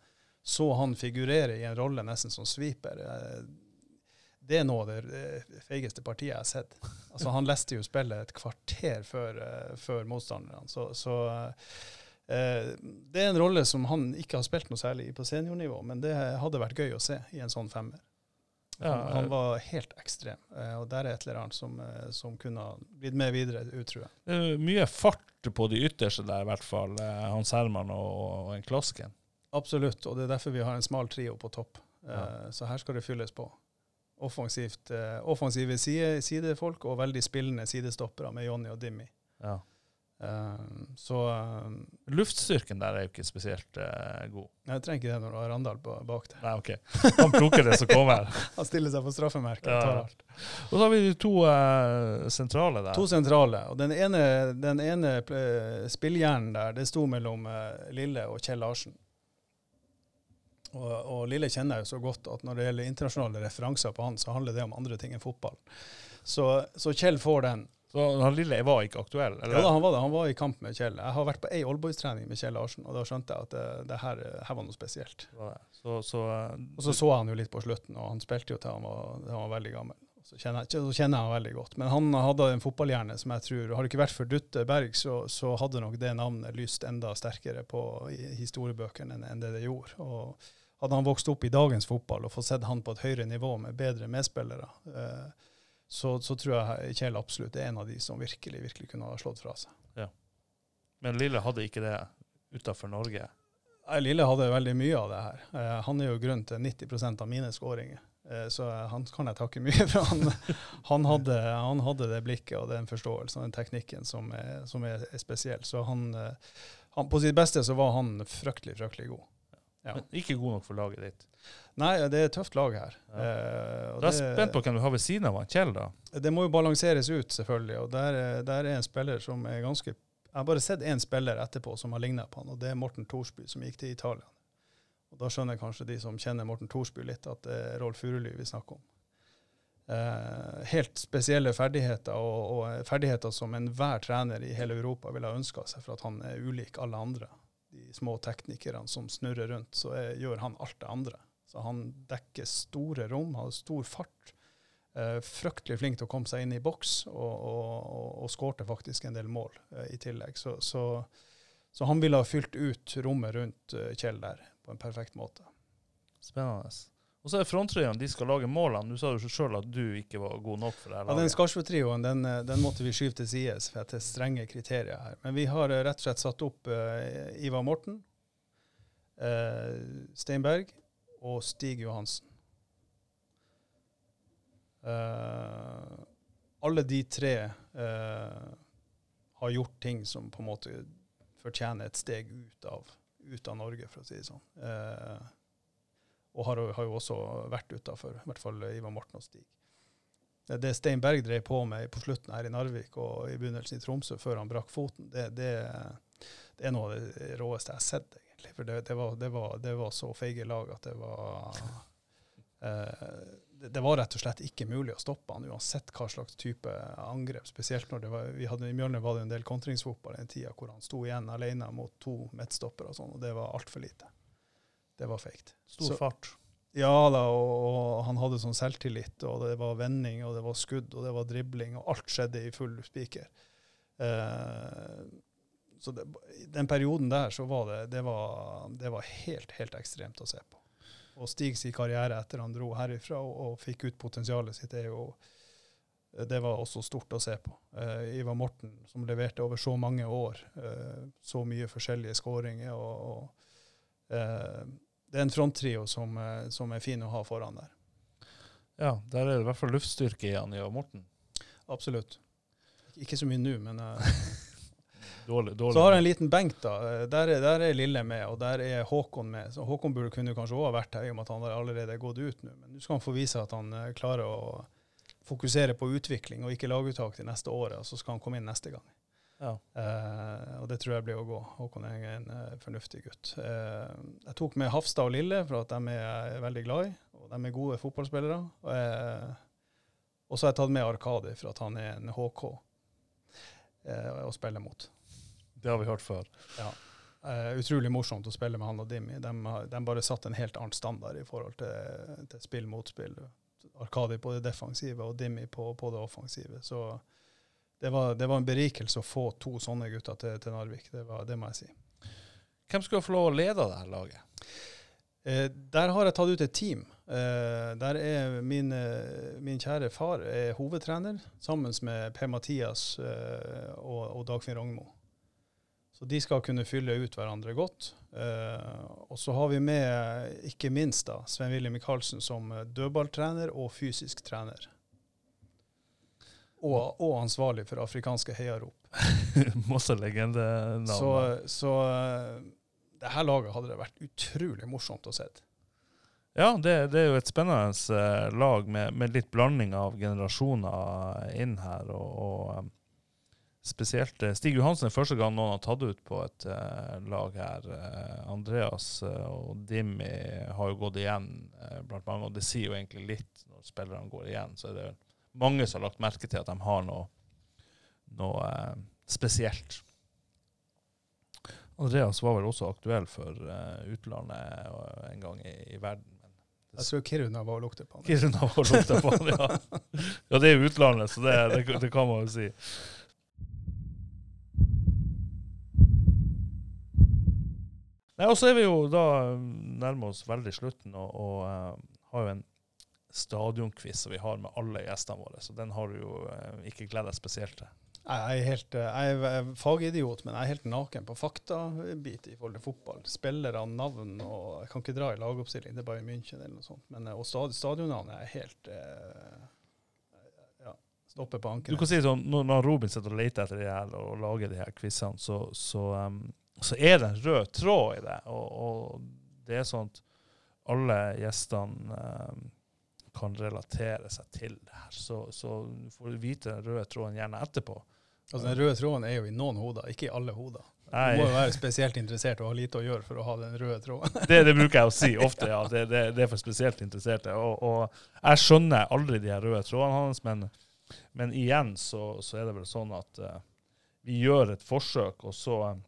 så han figurere i en rolle nesten som sweeper, eh, det er noe av det eh, feigeste partiet jeg har sett. Altså, han leste jo spillet et kvarter før, eh, før motstanderne. Så, så det er en rolle som han ikke har spilt noe særlig i på seniornivå, men det hadde vært gøy å se i en sånn femmer. Ja, han, han var helt ekstrem, eh, og der er et eller annet som, eh, som kunne blitt med videre tror jeg. Mye fart på de ytterste der, i hvert fall. eh, Hans Herman og, og en Klosken. Absolutt, og det er derfor vi har en smal trio på topp. Eh, Ja. Så her skal det fylles på. Offensivt, eh, offensive side, sidefolk og veldig spillende sidestoppere med Jonny og Dimmy. Ja. Eh, så eh, Luftstyrken der er jo ikke spesielt eh, god. jeg trenger ikke det når du har Randal bak der. Nei, OK. Han plukker det som kommer. Han stiller seg på straffemerket. Ja. Og så har vi de to uh, sentrale der. To sentrale. og Den ene, den ene eh, spillhjernen der, det sto mellom uh, Lille og Kjell Larsen. Og, og Lille kjenner jeg jo så godt at når det gjelder internasjonale referanser på han, så handler det om andre ting enn fotball. Så, så Kjell får den. Så han lille var ikke aktuell? Eller? Ja da, han var det. Han var i kamp med Kjell. Jeg har vært på ei Allboys-trening med Kjell Larsen, og da skjønte jeg at det, det her, her var noe spesielt. Var. Så, så, eh, Og så så han jo litt på slutten, og han spilte jo til han var, til han var veldig gammel. Så kjenner, jeg, så kjenner jeg han veldig godt. Men han hadde en fotballhjerne som jeg tror Har det ikke vært for Dutte Berg, så, så hadde nok det navnet lyst enda sterkere på historiebøkene enn, enn det det gjorde. Og hadde han vokst opp i dagens fotball og fått sett han på et høyere nivå med bedre medspillere, eh, så, så tror jeg Kjell absolutt er en av de som virkelig, virkelig kunne ha slått fra seg. Men Lille hadde ikke det utafor Norge. Lille hadde veldig mye av det her. Eh, han er jo grunn til 90% av mine skåringer. Eh, så han kan jeg takke mye for. Han, han, hadde, han hadde det blikket og den forståelsen og den teknikken som er, som er, er spesiell. Så han, eh, han, på sitt beste så var han fryktelig, fryktelig god. Ja. Men ikke god nok for laget ditt. Nei, det er et tøft lag her. Ja. Eh, Da er jeg spent på hvem du har ved siden av han, Kjell. da. det må jo balanseres ut, selvfølgelig. Og der, er- der er en spiller som er ganske Jeg har bare sett én spiller etterpå som har lignet på han, og det er Morten Thorsby, som gikk til Italia. Og Da skjønner kanskje de som kjenner Morten Thorsby litt, at det er Rolf Furuly vi snakker om. Eh, helt spesielle ferdigheter, og, og ferdigheter som enhver trener i hele Europa ville ha ønska seg, for at han er ulik alle andre. De små teknikerne som snurrer rundt, så er, gjør han alt det andre. Så han dekker store rom, har stor fart. Eh, fryktelig flink til å komme seg inn i boks, og, og, og, og skårte faktisk en del mål eh, i tillegg. Så, så, så han ville ha fylt ut rommet rundt eh, Kjell der på en perfekt måte. Spennende. Og så er fronttrioen, de skal lage målene. Du sa jo sjøl at du ikke var god nok for det her Ja, Den laget. Skarsvold-trioen den, eh, den måtte vi skyve til side for det er strenge kriterier her. Men vi har eh, rett og slett satt opp uh, Ivar Morten, uh, Steinberg og Stig Johansen. Uh, alle de tre har gjort ting som på en måte fortjener et steg ut av, ut av Norge, for å si det sånn. Eh, og har, har jo også vært utafor, i hvert fall Ivar Morten og Stig. Det, det Stein Berg drev på med på slutten her i Narvik og i begynnelsen i Tromsø før han brakk foten, det, det, det er noe av det råeste jeg har sett, egentlig. For det, var, var, var så feige lag at det var Eh, det var rett og slett ikke mulig å stoppe han, uansett hva slags type angrep. Spesielt når det var, vi hadde, i Mjølner var det en del kontringsfotball den tida hvor han sto igjen alene mot to midtstoppere og sånn, og det var altfor lite. Det var feigt. Stor Så- fart. Ja da, og, og han hadde sånn selvtillit, og det var vending, og det var skudd, og det var dribling, og alt skjedde i full spiker. Eh, så det, den perioden der så var det, det var, det var helt, helt ekstremt å se på. Og sin karriere etter han dro herifra og, og fikk ut potensialet sitt, jo det var også stort å se på. Uh, Ivar Morten, som leverte over så mange år, uh, så mye forskjellige skåringer. Og, og eh, det er en fronttrio som, eh, som er fin å ha foran der. Ja, der er det i hvert fall luftstyrke i han, Morten. Absolutt. Ikke så mye nå, men eh, Dårlig. dårlig. Så har jeg en liten benk, da. Eh, Der er, der er Lille med, og der er Håkon med. Så Håkon burde kunne kanskje òg ha vært her, i og med at han har allerede gått ut nå. Men nå skal han få vise at han klarer å fokusere på utvikling og ikke laguttak til neste året, og så skal han komme inn neste gang. Ja. Eh, og det tror jeg blir å gå. Håkon er en eh, fornuftig gutt. Eh, jeg tok med Hafstad og Lille for at de er veldig glad i, og de er gode fotballspillere. Eh, og så har jeg tatt med Arkadi for at han er en HK eh, å spille mot. Det har vi hørt før. Eh, utrolig morsomt å spille med han og Dimmy. De, de bare satt en helt annen standard i forhold til, til spill mot spill. Arkadi på det defensive og Dimmy på, på det offensive. Så det var, det var en berikelse å få to sånne gutter til, til Narvik. Det, var, det må jeg si. Hvem skulle få lov å lede det her laget? Eh, der har jeg tatt ut et team. Eh, der er min, eh, min kjære far er hovedtrener, sammen med Per-Mathias eh, og, og Dagfinn Rognmo. Så de skal kunne fylle ut hverandre godt. Eh, og så har vi med, ikke minst, da, Svein Willy Michaelsen som eh, dødballtrener og fysisk trener. Og, og ansvarlig for afrikanske heiarop. Masse legendenavn. Så, så eh, det her laget hadde det vært utrolig morsomt å se. Ja, det, det er jo et spennende eh, lag med, med litt blanding av generasjoner inn her. Og, og eh, spesielt Stig Johansen er første gang noen har tatt ut på et lag her. Andreas og Dimmi har jo gått igjen blant mange, og det sier jo egentlig litt når spillerne går igjen. Så er det mange som har lagt merke til at de har noe, noe eh, spesielt. Andreas var vel også aktuell for eh, utlandet eh, en gang i, i verden. men Jeg tror Kiruna var og lukte på han. Kiruna var lukta på han, ja. ja, det er utlandet, så det, det, det kan man jo si. Nei, Og så er vi jo da nærmer oss veldig slutten, og, og uh, har jo en stadionquiz som vi har med alle gjestene våre, så den har du jo eh, ikke gledet deg spesielt til. Jeg er, helt, eh, jeg er fagidiot, men jeg er helt naken på faktabit i forhold til fotball. Spillere, navn og Jeg kan ikke dra i lagoppstilling, det er bare i München eller noe sånt. Men, eh, og stad, stadionnavnet er helt Ja, stopper på Du kan si sånn, Når Robin sitter og leter etter de her og lager de her quizene, så, så, um, så er det en rød tråd i det. Og, og det er sånn at alle gjestene um, kan relatere seg til det her. Så, så du vite den røde tråden gjerne etterpå. Altså, den røde tråden er jo i noen hoder, ikke i alle hoder. Du må jo være spesielt interessert og ha lite å gjøre for å ha den røde tråden. det, det bruker jeg å si ofte, ja. Det, det, det er for spesielt interesserte. Og, og jeg skjønner aldri de her røde trådene hans, men, men igjen så, så er det vel sånn at uh, vi gjør et forsøk, og så eh,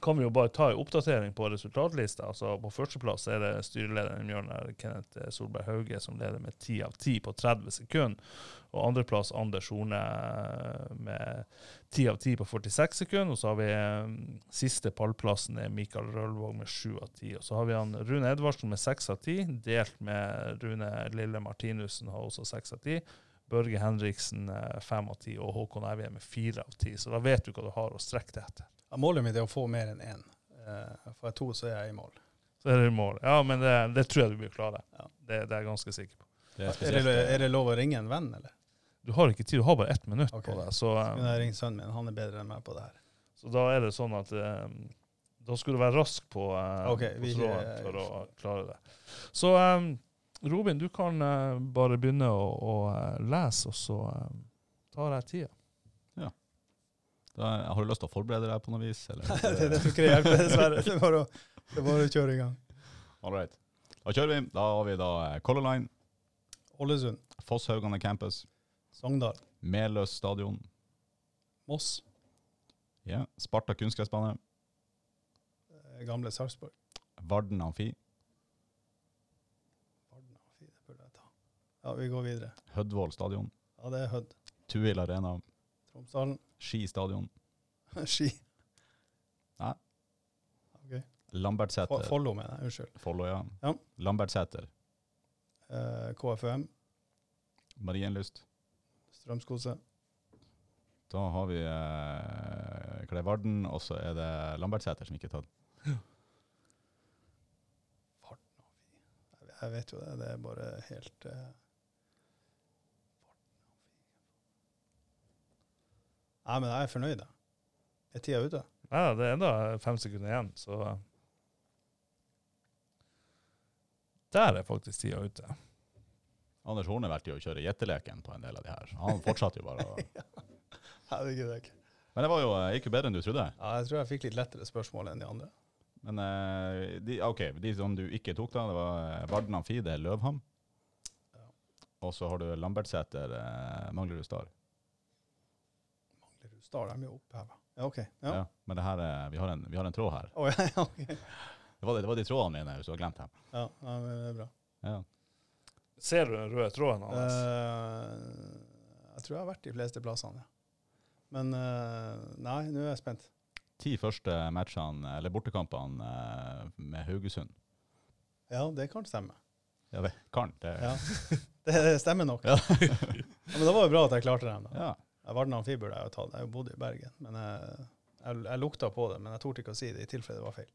kan vi jo bare ta en oppdatering på resultatlista. Altså På førsteplass er det styrelederen i Mjølner, Kenneth eh, Solberg Hauge, som leder med 10 av 10 på 30 sekunder. Og andreplass Anders Horne eh, med 10 av 10 på 46 sekunder. Og så har vi eh, siste pallplassen er Mikael Rølvåg med 7 av 10. Og så har vi han Rune Edvardsen med 6 av 10, delt med Rune Lille Martinussen, har også 6 av 10. Børge Henriksen fem av ti og Håkon Evje med fire av ti. Så da vet du hva du har å strekke deg etter. Ja, Målet mitt er å få mer enn én. Eh, Får jeg to, så er jeg i mål. Så er det i mål. Ja, men det, det tror jeg du blir klare. Ja. Det, det er jeg ganske sikker på. Det er Er det, er det lov å ringe en venn, eller? Du har ikke tid, du har bare ett minutt okay. på deg. Så, Så eh, jeg ringe sønnen min, han er bedre enn meg på det her. så da er det sånn at eh, da skulle du være rask på, eh, Ok, på tråden for å klare det. Så eh, Robin, du kan eh, bare begynne å, å eh, lese, og så eh, tar jeg tida. Da, har du lyst til å forberede deg på noe vis? Eller? det, det tror ikke det hjelper, dessverre. Det er bare å, det å kjøre i gang. All right. Da kjører vi. Da har vi da Color Line, Ålesund. Fosshaugane campus, Sogndal. Meløs stadion, Moss. ja. Sparta kunstgressbane, Gamle Sarpsborg. Varden amfi, Varden, fy, det burde jeg ta. Ja, vi går videre. Hødvoll stadion, Ja, det er Hødd. Tuil arena, Tromsdalen. Ski stadion, Ski. Nei. Ok. Fo- Lambertseter, Follo, mener jeg. Unnskyld. Follo, ja. Ja. Lambertseter, Eh, KFUM. Marienlyst. Strømskose. Da har vi eh, hva det er Varden, og så er det Lambertseter som ikke er tatt. Jeg- Jeg vet jo det. Det er bare helt eh, Nei, men jeg er fornøyd, jeg. Er tida ute? Ja, det er enda fem sekunder igjen, så Der er faktisk tida ute. Anders Horne valgte jo å kjøre gjetteleken på en del av de her. Han fortsatte jo bare å ikke. Men det var jo, eh, gikk jo bedre enn du trodde. Ja, jeg tror jeg fikk litt lettere spørsmål enn de andre. Men eh, de, OK, de som du ikke tok, da, det var eh, Varden Amfi, det er Og så har du Lambertseter, Manglerud Star. Manglerud de jo oppheva. Ja, okay. Ja. Ja. Men det her er, vi, har en, vi har en tråd her. Å, ja, ja, ok. Det var, det, det var de trådene mine hvis du har glemt dem. ja, ja, men det er bra. Ja. Ser du den røde tråden hans? Eh, jeg tror jeg har vært de fleste plassene, ja. Men eh, nei, nå er jeg spent. Ti første matchene, eller bortekampene eh, med Haugesund. Ja, det kan stemme. Ja, det kan. Det, Ja. Det stemmer nok. Ja. Ja, men det var jo bra at jeg klarte dem, da. ja. Jeg Varden Amfi burde jeg har tatt. Jeg bodde i Bergen. Men jeg, jeg, jeg lukta på det, men jeg torde ikke å si det i tilfelle det var feil.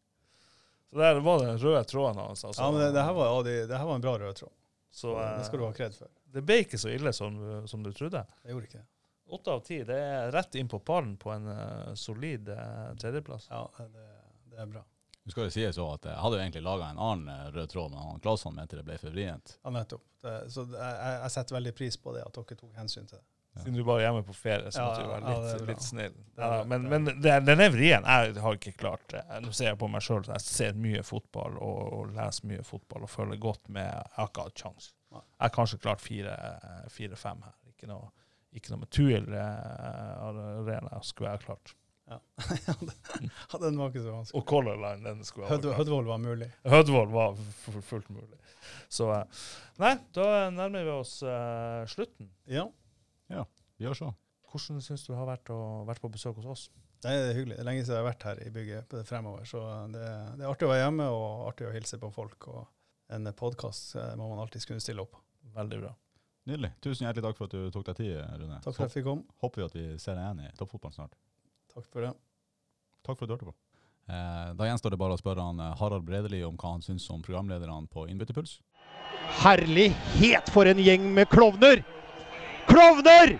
Så der var den røde tråden hans. Altså. Ja, men det, det, her var, ja, det, her var en bra rød tråd. så, eh, det skal du ha kred for. det ble ikke så ille som, som du trodde. Jeg gjorde ikke det. Åtte av ti, det er rett inn på pallen på en uh, solid uh, tredjeplass. Ja, det, det er bra. Du skal jo si så at jeg hadde jo egentlig laga en annen eh, rød tråd, men han Claesson mente det ble for vrient. Ja, nettopp. Det, så det, jeg, jeg setter veldig pris på det, at dere tok hensyn til det. Ja. Siden du bare er hjemme på ferie, så Ja, måtte du være litt, er litt snill. Ja, men men det, den er vrien. Jeg har ikke klart det. Nå ser jeg på meg sjøl. Jeg ser mye fotball og, og leser mye fotball og føler godt med. Jeg har ikke hatt kjangs. Jeg har kanskje klart fire- fire-fem her. Ikke noe, ikke noe med Tuil eh, Arena skulle jeg ha klart. Ja, Ja, den var ikke så vanskelig. Og Color Line, den skulle jeg ha Hød, klart. Hødvold var mulig. Hødvold var fullt mulig. Så eh, Nei, da nærmer vi oss uh, slutten. Ja, Vi gjør så. Hvordan syns du det har vært å vært på besøk hos oss? det er hyggelig. Det er lenge siden jeg har vært her i bygget på det fremover. Så det, det er artig å være hjemme og artig å hilse på folk. Og en podkast må man alltid kunne stille opp på. Veldig bra. Nydelig. Tusen hjertelig takk for at du tok deg tid, Rune. Takk for at jeg fikk komme. Håper vi at vi ser deg igjen i toppfotballen snart. Takk for det. Takk for at du hørte på. Eh, da gjenstår det bare å spørre han eh, Harald Bredeli om hva han syns om programlederne på Innbytterpuls. Herlighet for en gjeng med klovner! Klovner!